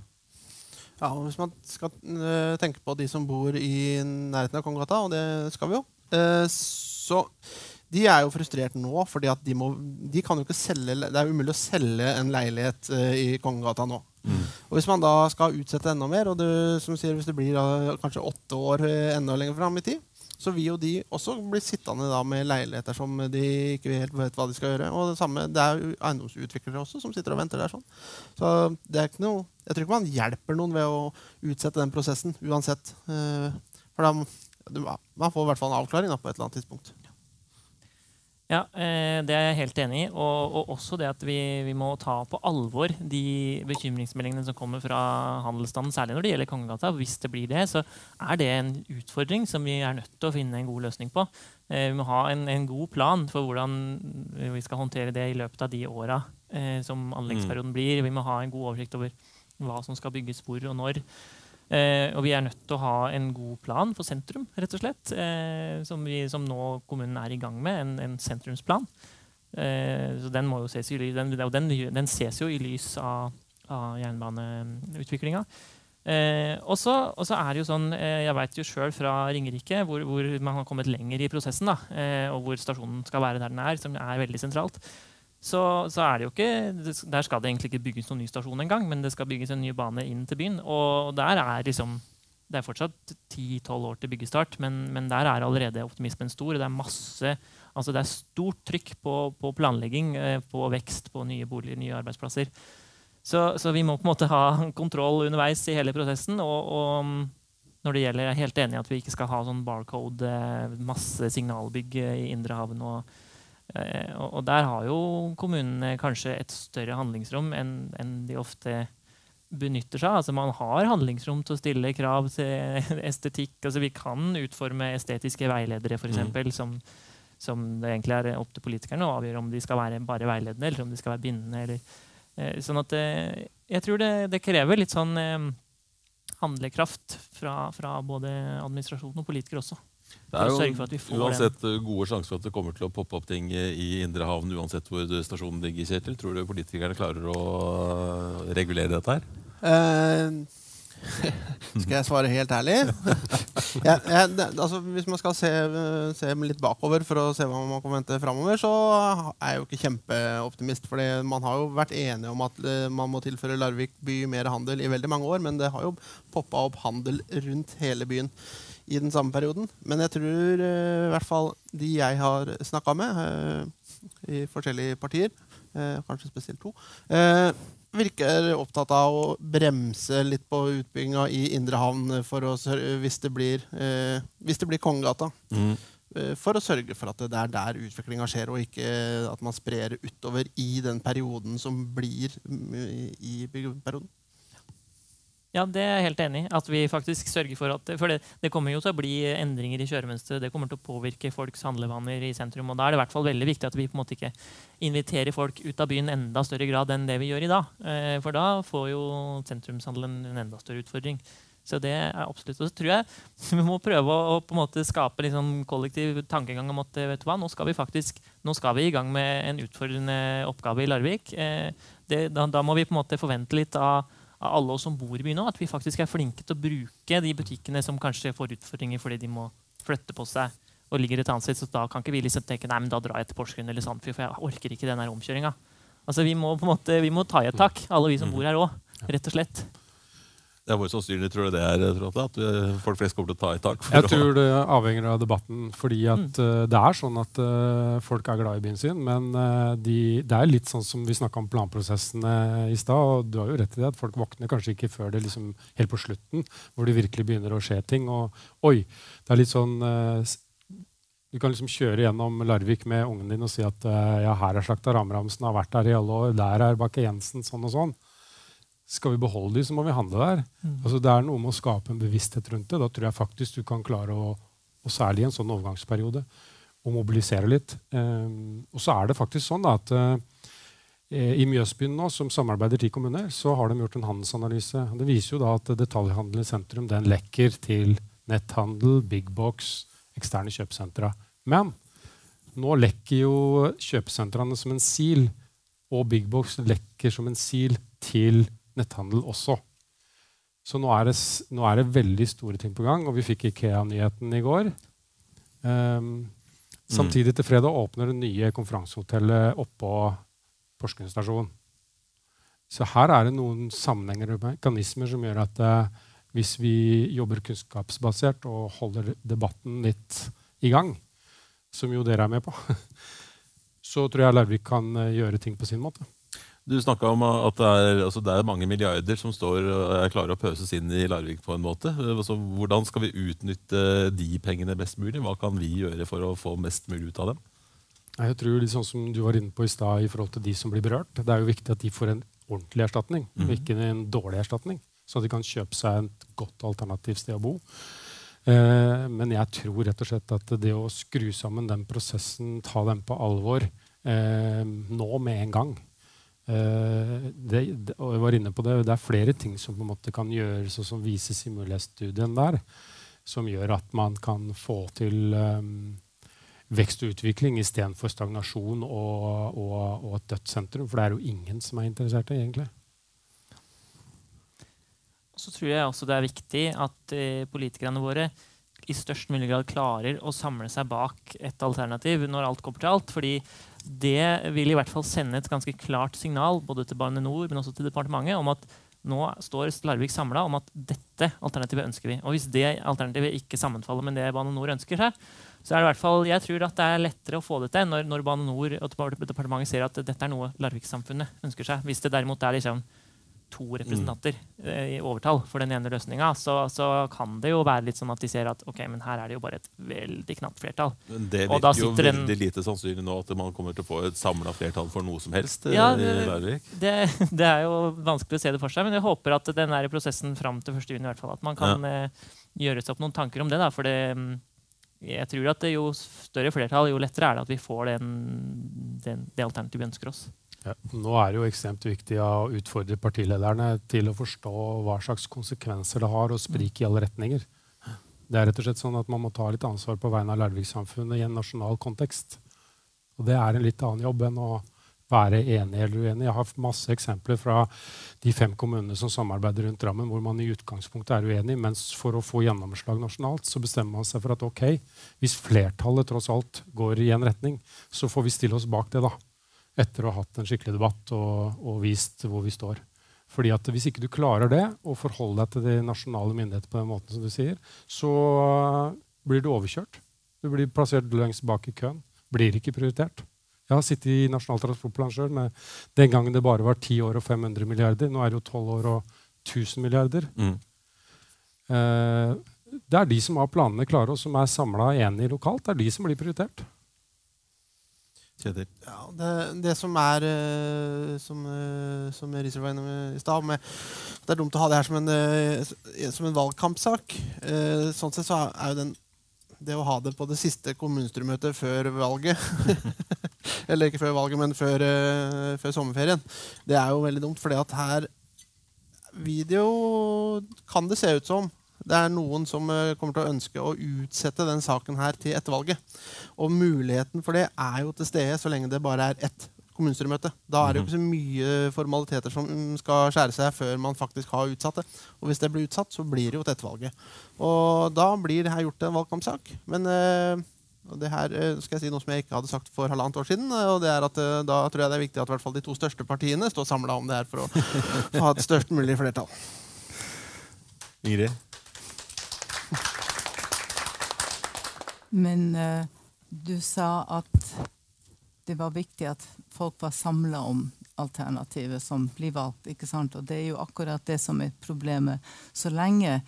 Ja, og Hvis man skal uh, tenke på de som bor i nærheten av Kongegata, og det skal vi jo, uh, så de er jo frustrert nå, fordi at de, må, de kan jo ikke selge Det er umulig å selge en leilighet uh, i Kongegata nå. Mm. Og Hvis man da skal utsette enda mer, og det, som sier, hvis det blir kanskje åtte år enda lenger fram i tid, så vil jo de også bli sittende da med leiligheter som de ikke helt vet hva de skal gjøre. Og det samme, det er eiendomsutviklere også som sitter og venter der. sånn. Så det er ikke noe, Jeg tror ikke man hjelper noen ved å utsette den prosessen uansett. Eh, for da, man får i hvert fall en avklaring på et eller annet tidspunkt. Ja, eh, det er jeg helt enig i. Og, og også det at vi, vi, må ta på alvor de bekymringsmeldingene som kommer fra handelsstanden, særlig når det gjelder Kongegata. Hvis det blir det, så er det en utfordring som vi er nødt til å finne en god løsning på. Eh, vi må ha en, en god plan for hvordan vi skal håndtere det i løpet av de åra eh, som anleggsperioden mm. blir. Vi må ha en god oversikt over hva som skal bygges hvor og når. Eh, og vi er nødt til å ha en god plan for sentrum, rett og slett. Eh, som, vi, som, nå kommunen er i gang med, en, en sentrumsplan. Eh, så den ses i den, den, den ses jo i lys av, av jernbaneutviklinga. Eh, og så er det jo sånn, eh, Jeg vet jo sjøl fra Ringerike, hvor, hvor, man har kommet lenger i prosessen, da, eh, og hvor stasjonen skal være der den er, som er veldig sentralt så, så, er det jo ikke Der skal det egentlig ikke bygges noen ny stasjon engang, men det skal bygges en ny bane inn til byen. Og der er liksom Det er fortsatt 10-12 år til byggestart, men, men, der er allerede optimismen stor. Det er masse altså det er stort trykk på, på planlegging, eh, på vekst, på nye boliger, nye arbeidsplasser. Så, så, vi må på en måte ha kontroll underveis i hele prosessen. og, og når det gjelder, Jeg er helt enig i at vi ikke skal ha sånn barcode, eh, masse signalbygg i indre og Eh, og der har jo kommunene kanskje et større handlingsrom enn de ofte benytter seg. Altså Man har handlingsrom til å stille krav til estetikk. Altså Vi kan utforme estetiske veiledere, f.eks., mm. som, som det egentlig er opp til politikerne å avgjøre om de skal være bare veiledende eller om de skal være bindende. Eller, eh, sånn at eh, jeg tror det, det krever litt sånn handlekraft fra, fra både administrasjon og politikere også. Det er jo uansett den. gode sjanser for at det kommer til å poppe opp ting i indre havn uansett hvor stasjonen ligger. Kjetil. Tror du politikerne klarer å regulere dette her? Uh, skal jeg svare helt ærlig? ja, ja, det, altså, hvis man skal se, se, litt bakover for å se hva man kan vente framover, så er jeg jo ikke kjempeoptimist. For man har jo vært enige om at eh, man må tilføre Larvik by mer handel i veldig mange år. Men det har jo poppa opp handel rundt hele byen i den samme perioden. Men jeg tror uh, i hvert fall de jeg har snakka med uh, i forskjellige partier, uh, kanskje spesielt to, virker opptatt av å bremse litt på utbygginga i Indre Havn hvis, det blir, eh, hvis det blir Kongegata. Mm. Eh, for å sørge for at det er der utviklinga skjer, og ikke at man sprer utover i den perioden som blir mm, i byggeperioden. Ja, det er jeg helt enig i. At vi faktisk sørger for at For det, det, kommer jo til å bli endringer i kjøremønsteret. Det kommer til å påvirke folks handlevaner i sentrum. Og da er det i hvert fall veldig viktig at vi på en måte ikke inviterer folk ut av byen enda større grad enn det vi gjør i dag. Eh, for da får jo sentrumshandelen en enda større utfordring. Så det er absolutt. Og så tror jeg vi må prøve å, på en måte skape liksom kollektiv tankegang om at vet du hva, nå skal vi faktisk nå skal vi i gang med en utfordrende oppgave i Larvik. Eh, det, da, da må vi på en måte forvente litt av av alle oss som bor i byen nå, at vi faktisk er flinke til å bruke de butikkene som kanskje får utfordringer fordi de må flytte på seg og ligger et annet sted. Så da kan ikke vi liksom tenke nei, men da drar jeg til Porsgrunn eller Sandfjord, for jeg orker ikke den omkjøringa. Altså, vi må på en måte, vi må ta i et tak, alle vi som bor her òg. Rett og slett. Det er Hvor sannsynlig tror du det er? Tror at eh, folk flest kommer til å ta i tak? Jeg tror det avhenger av debatten. fordi at mm. uh, Det er sånn at uh, folk er glad i byen sin, men uh, de, det er litt sånn som vi snakka om planprosessene i stad. og du har jo rett i det at Folk våkner kanskje ikke før det liksom helt på slutten, hvor det virkelig begynner å skje ting. og oi, det er litt sånn du kan liksom kjøre gjennom Larvik med ungen din og si at ja, her er slakta Ramramsen, har vært der i alle år. Der er Bakke Jensen, sånn og sånn. Skal vi beholde de, så må vi handle der. Mm. Altså, det er noe med å skape en bevissthet rundt det. Da tror jeg faktisk du kan klare å, og særlig i en sånn overgangsperiode, å mobilisere litt. Um, og så er det faktisk sånn da, at uh, i Mjøsbyen, nå, som samarbeider ti kommuner, så har de gjort en handelsanalyse. Det viser jo da at detaljhandelen i sentrum den lekker til netthandel, big box, eksterne kjøpesentre. Men nå lekker jo kjøpesentrene som en sil, og big box lekker som en sil til netthandel også. Så nå er, det, nå er, det, veldig store ting på gang, og vi fikk Ikea-nyheten i går. Um, samtidig til fredag åpner det nye konferansehotellet oppå Porsgrunn stasjon. Så her er det noen sammenhenger og mekanismer som gjør at uh, hvis vi jobber kunnskapsbasert og holder debatten litt i gang, som jo dere er med på, så tror jeg Larvik kan uh, gjøre ting på sin måte. Du snakka om at det er, altså det er, mange milliarder som står og er klare å pøses inn i Larvik på en måte. Altså, hvordan skal vi utnytte de pengene best mulig? Hva kan vi gjøre for å få mest mulig ut av dem? Jeg tror litt sånn som du var inne på i stad i forhold til de som blir berørt. Det er jo viktig at de får en ordentlig erstatning, mm. ikke en dårlig erstatning. Så de kan kjøpe seg et godt alternativt sted å bo. Eh, men jeg tror rett og slett at det å skru sammen den prosessen, ta den på alvor eh, nå med en gang, det, og jeg var inne på det, det er flere ting som på en måte kan gjøres, og som vises i mulighetsstudien der, som gjør at man kan få til um, vekst og utvikling istedenfor stagnasjon og, og, og, et dødssentrum. For det er jo ingen som er interessert i egentlig. Så tror jeg også det er viktig at eh, politikerne våre i størst mulig grad klarer å samle seg bak et alternativ når alt kommer til alt. fordi det vil i hvert fall sende et ganske klart signal både til Bane NOR men også til departementet om at nå står Larvik samla om at dette alternativet ønsker vi. Og hvis det alternativet ikke sammenfaller med det Bane NOR ønsker seg, så er det i hvert fall, jeg tror at det er lettere å få det til når, når Bane NOR og departementet ser at dette er noe Larvik-samfunnet ønsker seg. Hvis det derimot er liksom to representanter mm. i overtall for den ene løsninga, så, så, kan det jo være litt sånn at de ser at ok, men her er det jo bare et veldig knapt flertall. Men det virker jo veldig en... lite sannsynlig nå at man kommer til å få et samla flertall for noe som helst. Ja, det, det, det, er jo vanskelig å se det for seg, men jeg håper at den er i prosessen fram til 1. juni i hvert fall, at man kan ja. uh, gjøre seg opp noen tanker om det. da, for det mm, jeg tror at jo større flertall, jo lettere er det at vi får den, den, det alternativet vi ønsker oss. Ja, nå er det jo ekstremt viktig å utfordre partilederne til å forstå hva slags konsekvenser det har å sprike i alle retninger. Det er rett og slett sånn at Man må ta litt ansvar på vegne av Larvik-samfunnet i en nasjonal kontekst. Og Det er en litt annen jobb enn å være enig eller uenig. Jeg har masse eksempler fra de fem kommunene som samarbeider rundt Drammen, hvor man i utgangspunktet er uenig, mens for å få gjennomslag nasjonalt så bestemmer man seg for at ok, hvis flertallet tross alt går i en retning, så får vi stille oss bak det. da etter å ha hatt en skikkelig debatt og, og vist hvor vi står. Fordi at Hvis ikke du klarer det, og forholder deg til de nasjonale myndigheter på den måten som du sier, så blir du overkjørt. Du blir plassert lengst bak i køen. Blir ikke prioritert. Jeg har sittet i Nasjonal transportplan sjøl den gangen det bare var 10 år og 500 milliarder. Nå er det jo 12 år og 1000 milliarder. Mm. Eh, det er de som har planene klare, og som er samla enige lokalt, det er de som blir prioritert. Kjetil? Ja, det, det, som er uh, Som, uh, som Riser var innom i stad Det er dumt å ha det her som en, uh, som en valgkampsak. sånn sett så er jo den det å ha det på det siste kommunestyremøtet før valget Eller ikke før valget, men før, før, sommerferien. Det er jo veldig dumt, for her Video kan det se ut som det er noen som eh, kommer til å ønske å utsette den saken her til etter valget. Og muligheten for det er jo til stede så lenge det bare er ett kommunestyremøte. Da er det jo mhm. ikke så mye formaliteter som skal skjære seg før man faktisk har utsatt det. Og hvis det blir utsatt, så blir det jo til ettervalget. Og da blir det her gjort til en valgkampsak. Men øh, det her øh, skal jeg si noe som jeg ikke hadde sagt for halvannet år siden. og det er at Da tror jeg det er viktig at hvert fall de to største partiene står samla om det her for å ha et størst mulig flertall. Ingrid? Men uh, du sa at det var viktig at folk var samla om alternativet som blir valgt. ikke sant? Og det er jo akkurat det som er problemet. Så lenge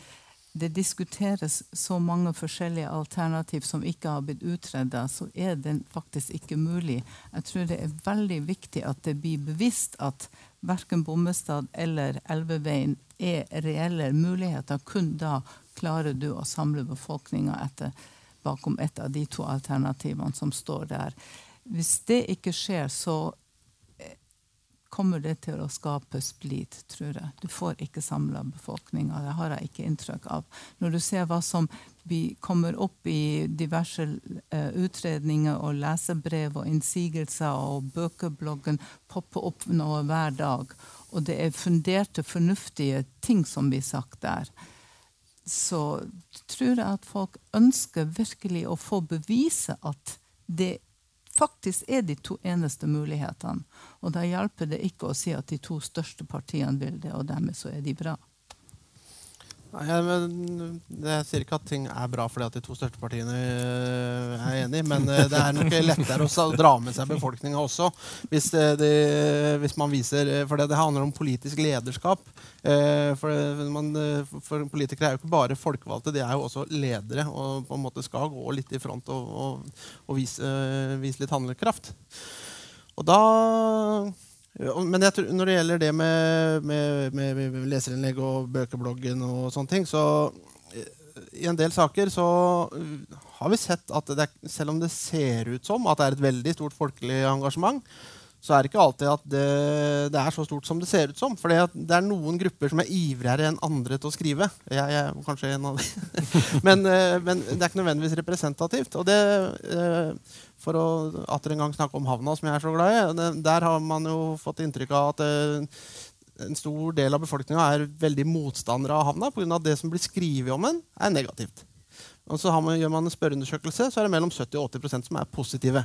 det diskuteres så mange forskjellige alternativ som ikke har blitt utreda, så er den faktisk ikke mulig. Jeg tror det er veldig viktig at det blir bevisst at verken Bommestad eller Elveveien er reelle muligheter. Kun da klarer du å samle befolkninga etter bakom et av de to alternativene som står der. Hvis det ikke skjer, så eh, kommer det til å skape splid, tror jeg. Du får ikke samla befolkninga. Det har jeg ikke inntrykk av. Når du ser hva som kommer opp i diverse uh, utredninger og lesebrev og innsigelser, og bøkebloggen popper opp noe hver dag, og det er funderte, fornuftige ting som blir sagt der, så tror jeg at folk ønsker virkelig å få bevise at det faktisk er de to eneste mulighetene. Og da hjelper det ikke å si at de to største partiene vil det, og dermed så er de bra. Nei, jeg sier ikke at ting er bra fordi at de to største partiene eh, er enige, men eh, det er nok lettere å dra med seg befolkninga også. Hvis, de, hvis, man viser, For det, handler om politisk lederskap. For, man, for, politikere er jo ikke bare folkevalgte, de er jo også ledere og på en måte skal gå litt i front og, og, og vise, vise litt handlekraft. Og da men tror, når det gjelder det med, med, med, leserinnlegg og bøkebloggen og sånne ting, så eh, i en del saker så eh, har vi sett at det, selv om det ser ut som at det er et veldig stort folkelig engasjement, så er det ikke alltid at det, det, er så stort som det ser ut som. For det er noen grupper som er ivrigere enn andre til å skrive. Jeg, jeg er kanskje en av dem. men, eh, men, det er ikke nødvendigvis representativt. Og det, for å atter en gang snakke om havna, som jeg er så glad i. Der har man jo fått inntrykk av at eh, en stor del av befolkninga er veldig motstandere av havna pga. at det som blir skrevet om den, er negativt. Og så man, Gjør man en spørreundersøkelse, så er det mellom 70 og 80% som er positive.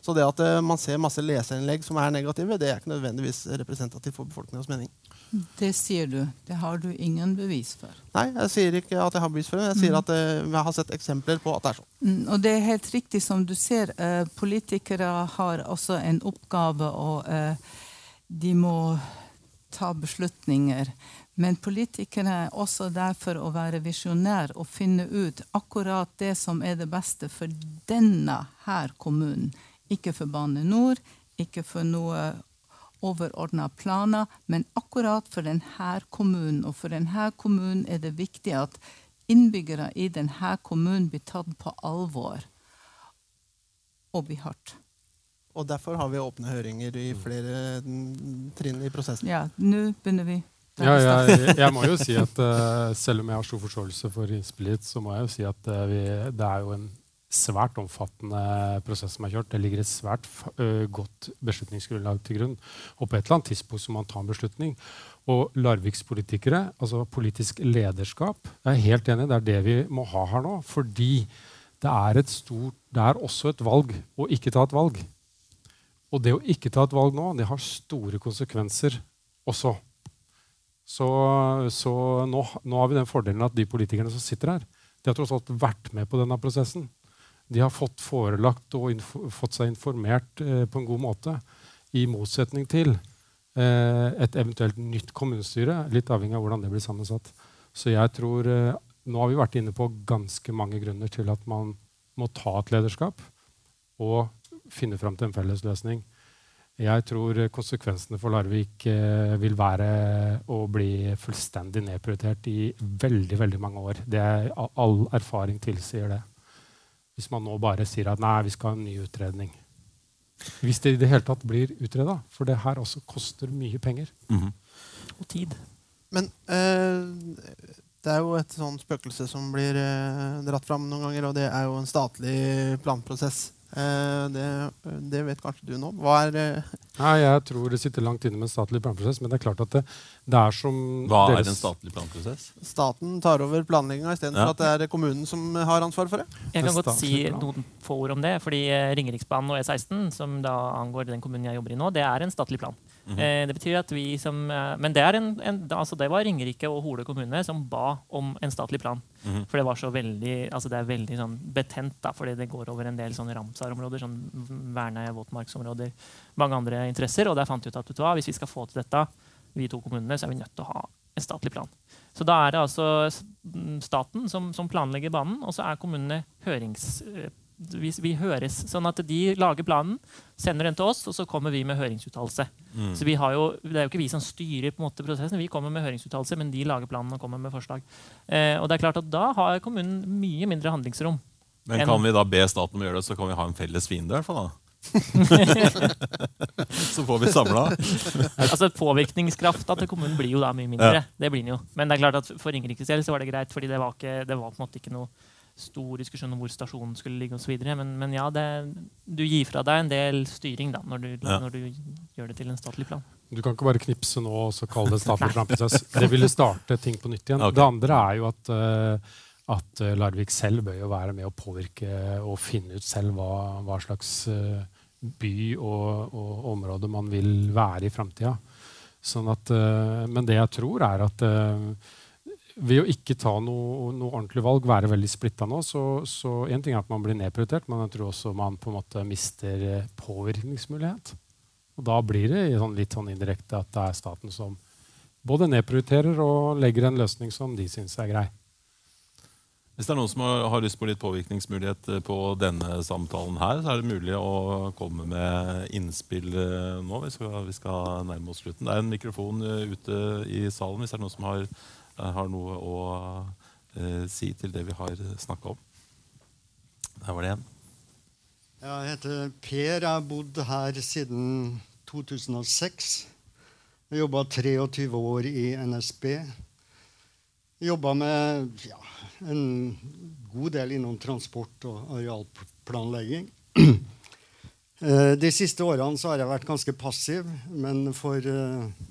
Så det at uh, man ser masse leserinnlegg som er negative, det er ikke nødvendigvis representativt for befolkningas mening. Det sier du. Det har du ingen bevis for. Nei, jeg sier ikke at jeg har bevis for det. Jeg sier mm. at uh, jeg har sett eksempler på at det er sånn. Mm, og det er helt riktig som du ser. Uh, politikere har også en oppgave, og de må ta beslutninger. Men politikerne er også der for å være visjonær og finne ut akkurat det som er det beste for denne her kommunen. Ikke for Bane NOR, ikke for noe overordna planer, men akkurat for denne kommunen. Og for denne kommunen er det viktig at innbyggere i denne kommunen blir tatt på alvor og blir hørt. Og derfor har vi åpne høringer i flere trinn i prosessen. Ja, nå begynner vi. Ja, jeg, jeg, må jo si at uh, Selv om jeg har stor forståelse for innspillet, så må jeg jo si at uh, vi, det er jo en svært omfattende prosess som er kjørt. Det ligger et svært godt beslutningsgrunnlag til grunn. Og på et eller annet tidspunkt må man ta en beslutning. Og Larviks politikere, altså politisk lederskap, jeg er helt enig, det er det vi må ha her nå. Fordi det er, stort, det er også et valg å ikke ta et valg. Og det å ikke ta et valg nå, det har store konsekvenser også. Så, så nå, nå, har vi den fordelen at de politikerne som sitter her, de har tross alt vært med på denne prosessen. De har fått forelagt og fått seg informert eh, på en god måte. I motsetning til eh, et eventuelt nytt kommunestyre, litt avhengig av hvordan det blir sammensatt. Så jeg tror eh, Nå har vi vært inne på ganske mange grunner til at man må ta et lederskap og finne fram til en felles løsning. Jeg tror konsekvensene for Larvik eh, vil være å bli fullstendig nedprioritert i veldig veldig mange år. Det er, all erfaring tilsier det. Hvis man nå bare sier at nei, vi skal ha en ny utredning. Hvis det i det hele tatt blir utreda. For det her også koster mye penger. Mm -hmm. Og tid. Men øh, det er jo et sånt spøkelse som blir øh, dratt fram noen ganger, og det er jo en statlig planprosess. Eh, det, det, vet kanskje du nå. Hva er eh, Nei, Jeg tror det sitter langt inne med en statlig planprosess. Men det er klart at det, det er som Hva deres... er en statlig planprosess? Staten tar over planlegginga istedenfor ja. at det er kommunen som har ansvar for det. Jeg kan godt si noen få ord om det. fordi eh, Ringeriksbanen og E16, som da angår den kommunen jeg jobber i nå, det er en statlig plan. Mm -hmm. det betyr at vi som, Men det, en, en, altså det var Ringerike og Hole kommune som ba om en statlig plan. Mm -hmm. For det var så veldig, altså det er veldig sånn betent, da, fordi det går over en del sånne Ramsar-områder, sånn verne våtmarksområder, mange andre interesser. Og der fant vi ut at hva, hvis vi skal få til dette, vi to kommunene, så er vi nødt til å ha en statlig plan. Så da er det altså staten som, som planlegger banen, og så er kommunene hørings vi, vi, høres. Sånn at de lager planen, sender den til oss, og så kommer vi med høringsuttalelse. Mm. Så vi har jo, Det er jo ikke vi som styrer på en måte prosessen, vi kommer med høringsuttalelse, men de lager planen og kommer med forslag. Eh, og det er klart at Da har kommunen mye mindre handlingsrom. Men kan vi da be staten om å gjøre det, så kan vi ha en felles fiende? i hvert fall da? så får vi samla. altså, Påvirkningskrafta til kommunen blir jo da mye mindre. Ja. Det blir den jo. Men det er klart at for Ringerikes del så var det greit, fordi det var, ikke, det var på en måte ikke noe stor diskusjon om hvor stasjonen skulle ligge osv. Men, men ja, det, du gir fra deg en del styring da, når du, ja. når du, gjør det til en statlig plan. Du kan ikke bare knipse nå og så kalle det statlig planprosess. Det ville starte ting på nytt igjen. Okay. Det andre er jo at, uh, at eh, Larvik selv bør jo være med å påvirke og finne ut selv hva, hva slags uh, by og, og, område man vil være i framtida. Sånn uh, men det jeg tror, er at ved å ikke ta noe, noe, ordentlig valg, være veldig splitta nå, så, så en ting er at man blir nedprioritert, men jeg tror også man på en måte mister eh, påvirkningsmulighet. Og da blir det sånn, litt sånn indirekte at det er staten som både nedprioriterer og legger en løsning som de syns er grei. Hvis det er noen som har, lyst på litt påvirkningsmulighet eh, på denne samtalen, her, så er det mulig å komme med innspill eh, nå. Vi skal, vi skal nærme oss slutten. Det er en mikrofon ute i salen hvis det er noen som har har noe å eh, si til det vi har snakka om. Der var det en. Jeg heter Per. Jeg har bodd her siden 2006. Jeg jobba 23 år i NSB. Jobba med ja, en god del innom transport og arealplanlegging. Eh, de siste årene har jeg vært ganske passiv, men for eh,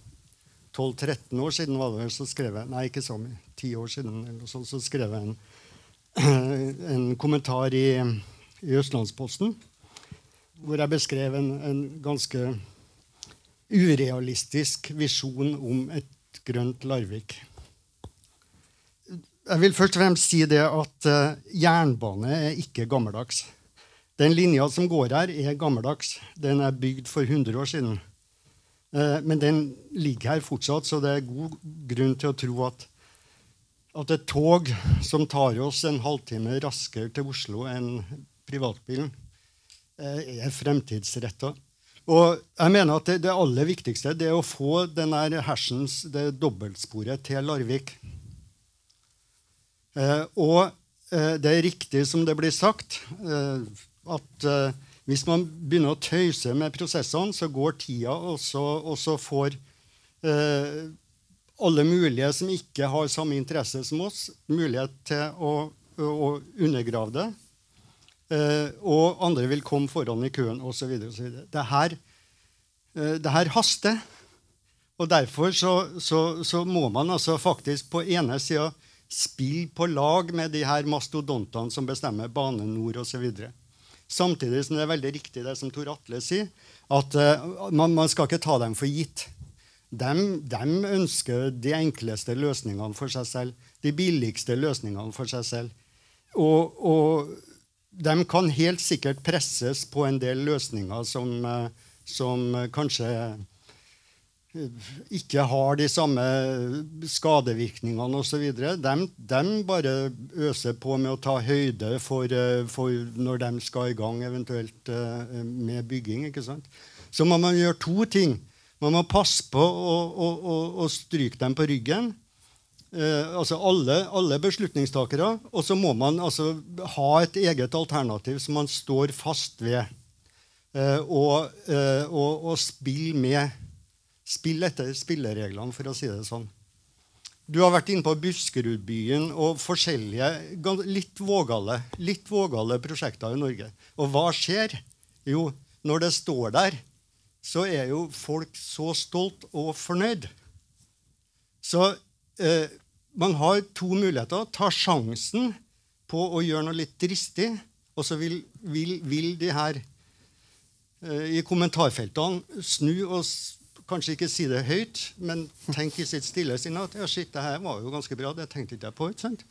12-13 år siden var det vel, så skrev jeg Nei, ikke så mye. 10 år siden eller sånn, så skrev jeg en, en kommentar i, i, Østlandsposten hvor jeg beskrev en, en ganske urealistisk visjon om et grønt Larvik. Jeg vil først og fremst si det at uh, jernbane er ikke gammeldags. Den linja som går her, er gammeldags. Den er bygd for 100 år siden. Eh, men den ligger her fortsatt, så det er god grunn til å tro at, at et tog som tar oss en halvtime raskere til Oslo enn privatbilen, eh, er fremtidsretta. Og jeg mener at det, det, aller viktigste det er å få denne hersens, det dobbeltsporet til Larvik. Eh, og det er riktig som det blir sagt, at Hvis man begynner å tøyse med prosessene, så går tida, og så, og så får eh, alle mulige som ikke har samme interesse som oss, mulighet til å, å undergrave det. Eh, og andre vil komme foran i køen osv. Det, her, eh, det her haster. Og derfor så, så, så, må man altså faktisk på ene sida spille på lag med de her mastodontene som bestemmer Bane Nor osv. Samtidig som det er veldig riktig det som Tor Atle sier, at uh, man, man, skal ikke ta dem for gitt. De, ønsker de enkleste løsningene for seg selv, de billigste løsningene for seg selv. Og, og de kan helt sikkert presses på en del løsninger som, uh, som kanskje ikke har de samme skadevirkningene osv. De, de bare øser på med å ta høyde for, eh, for, når de skal i gang eventuelt eh, med bygging. ikke sant? Så må man gjøre to ting. Man må passe på å, å, å, å stryke dem på ryggen. Eh, altså alle, alle, beslutningstakere. Og så må man altså ha et eget alternativ som man står fast ved. Eh, og, eh, og, og spille med Spill etter spillereglene, for å si det sånn. Du har vært inne på Buskerudbyen og forskjellige litt vågale, litt vågale prosjekter i Norge. Og hva skjer? Jo, når det står der, så er jo folk så stolt og fornøyd. Så eh, man har to muligheter. Ta sjansen på å gjøre noe litt dristig, og så vil, vil, vil de her eh, i kommentarfeltene snu og Kanskje ikke si det høyt, men tenk i sitt stille sinn at ja, shit, det her var jo ganske bra. Det tenkte ikke jeg på. ikke sant?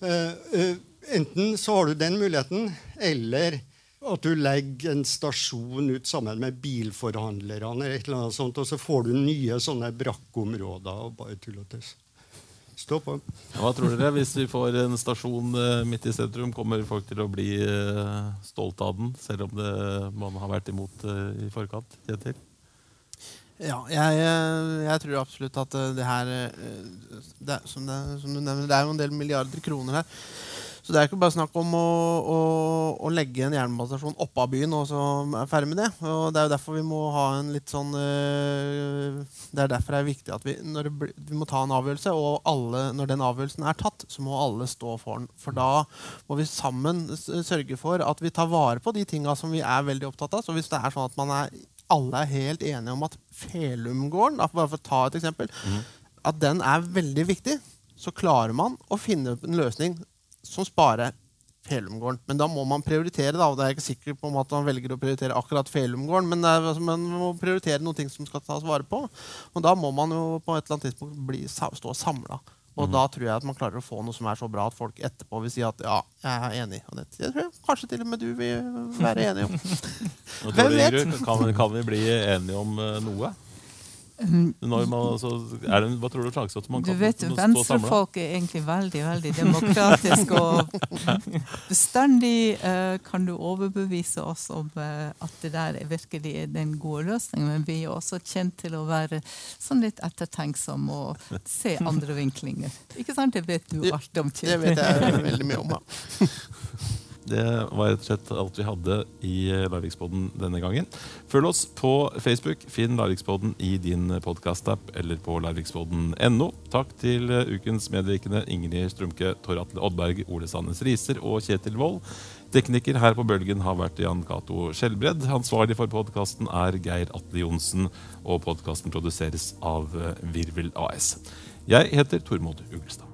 Uh, uh, enten så har du den muligheten, eller at du legger en stasjon ut sammen med bilforhandlerne, eller et eller annet sånt, og så får du nye sånne brakkområder og bare tull og tøys. Stå på. Hva tror dere? Hvis vi får en stasjon uh, midt i sentrum, kommer folk til å bli stolte av den, selv om det, man har vært imot i forkant? Kjetil? Ja, jeg, jeg, tror absolutt at eh, det her eh, det, som, det, som, du nevner, det er jo en del milliarder kroner her. Så det er ikke bare snakk om å, å, å legge en jernbanestasjon oppå byen og så er ferdig med det. Og det er jo derfor vi må ha en litt sånn eh, Det er derfor det er viktig at vi, det, vi må ta en avgjørelse, og alle, når den avgjørelsen er tatt, så må alle stå for den. For da må vi sammen sørge for at vi tar vare på de tinga som vi er veldig opptatt av. Så hvis det er sånn at man er alle er helt enige om at Felumgården bare for å ta et eksempel, mm. at den er veldig viktig, så klarer man å finne en løsning som sparer Felumgården. Men da må man prioritere. da, og det er ikke sikker på at man velger å prioritere akkurat Felumgården, men er, altså, man må prioritere noen ting som skal tas vare på. Og da må man jo på et eller annet tidspunkt bli, stå samla. Og mm. da tror jeg at man klarer å få noe som er så bra at folk etterpå vil si at ja, jeg er enig. Og det, tror jeg kanskje til og med du vil være enig om. Hvem vet? Kan, kan vi bli enige om uh, noe? Man, altså, det, hva tror du sjansen at man kan Du vet, Venstrefolk er egentlig veldig veldig demokratiske. og Bestandig uh, kan du overbevise oss om uh, at det der er virkelig den gode løsningen. Men vi er også kjent til å være sånn litt ettertenksomme og se andre vinklinger. Ikke sant? Det vet du alt om. Det vet jeg veldig mye om. Ja. Det var rett og slett alt vi hadde i Larviksboden denne gangen. Følg oss på Facebook. Finn Larviksboden i din podkastapp eller på larviksboden.no. Takk til ukens medvirkende Ingrid Strumke, Tor Atle Oddberg, Ole Sandnes Riser og Kjetil Wold. Tekniker her på Bølgen har vært Jan Cato Skjelbred. Ansvarlig for podkasten er Geir Atle Johnsen, og podkasten produseres av Virvel AS. Jeg heter Tormod Ugelstad.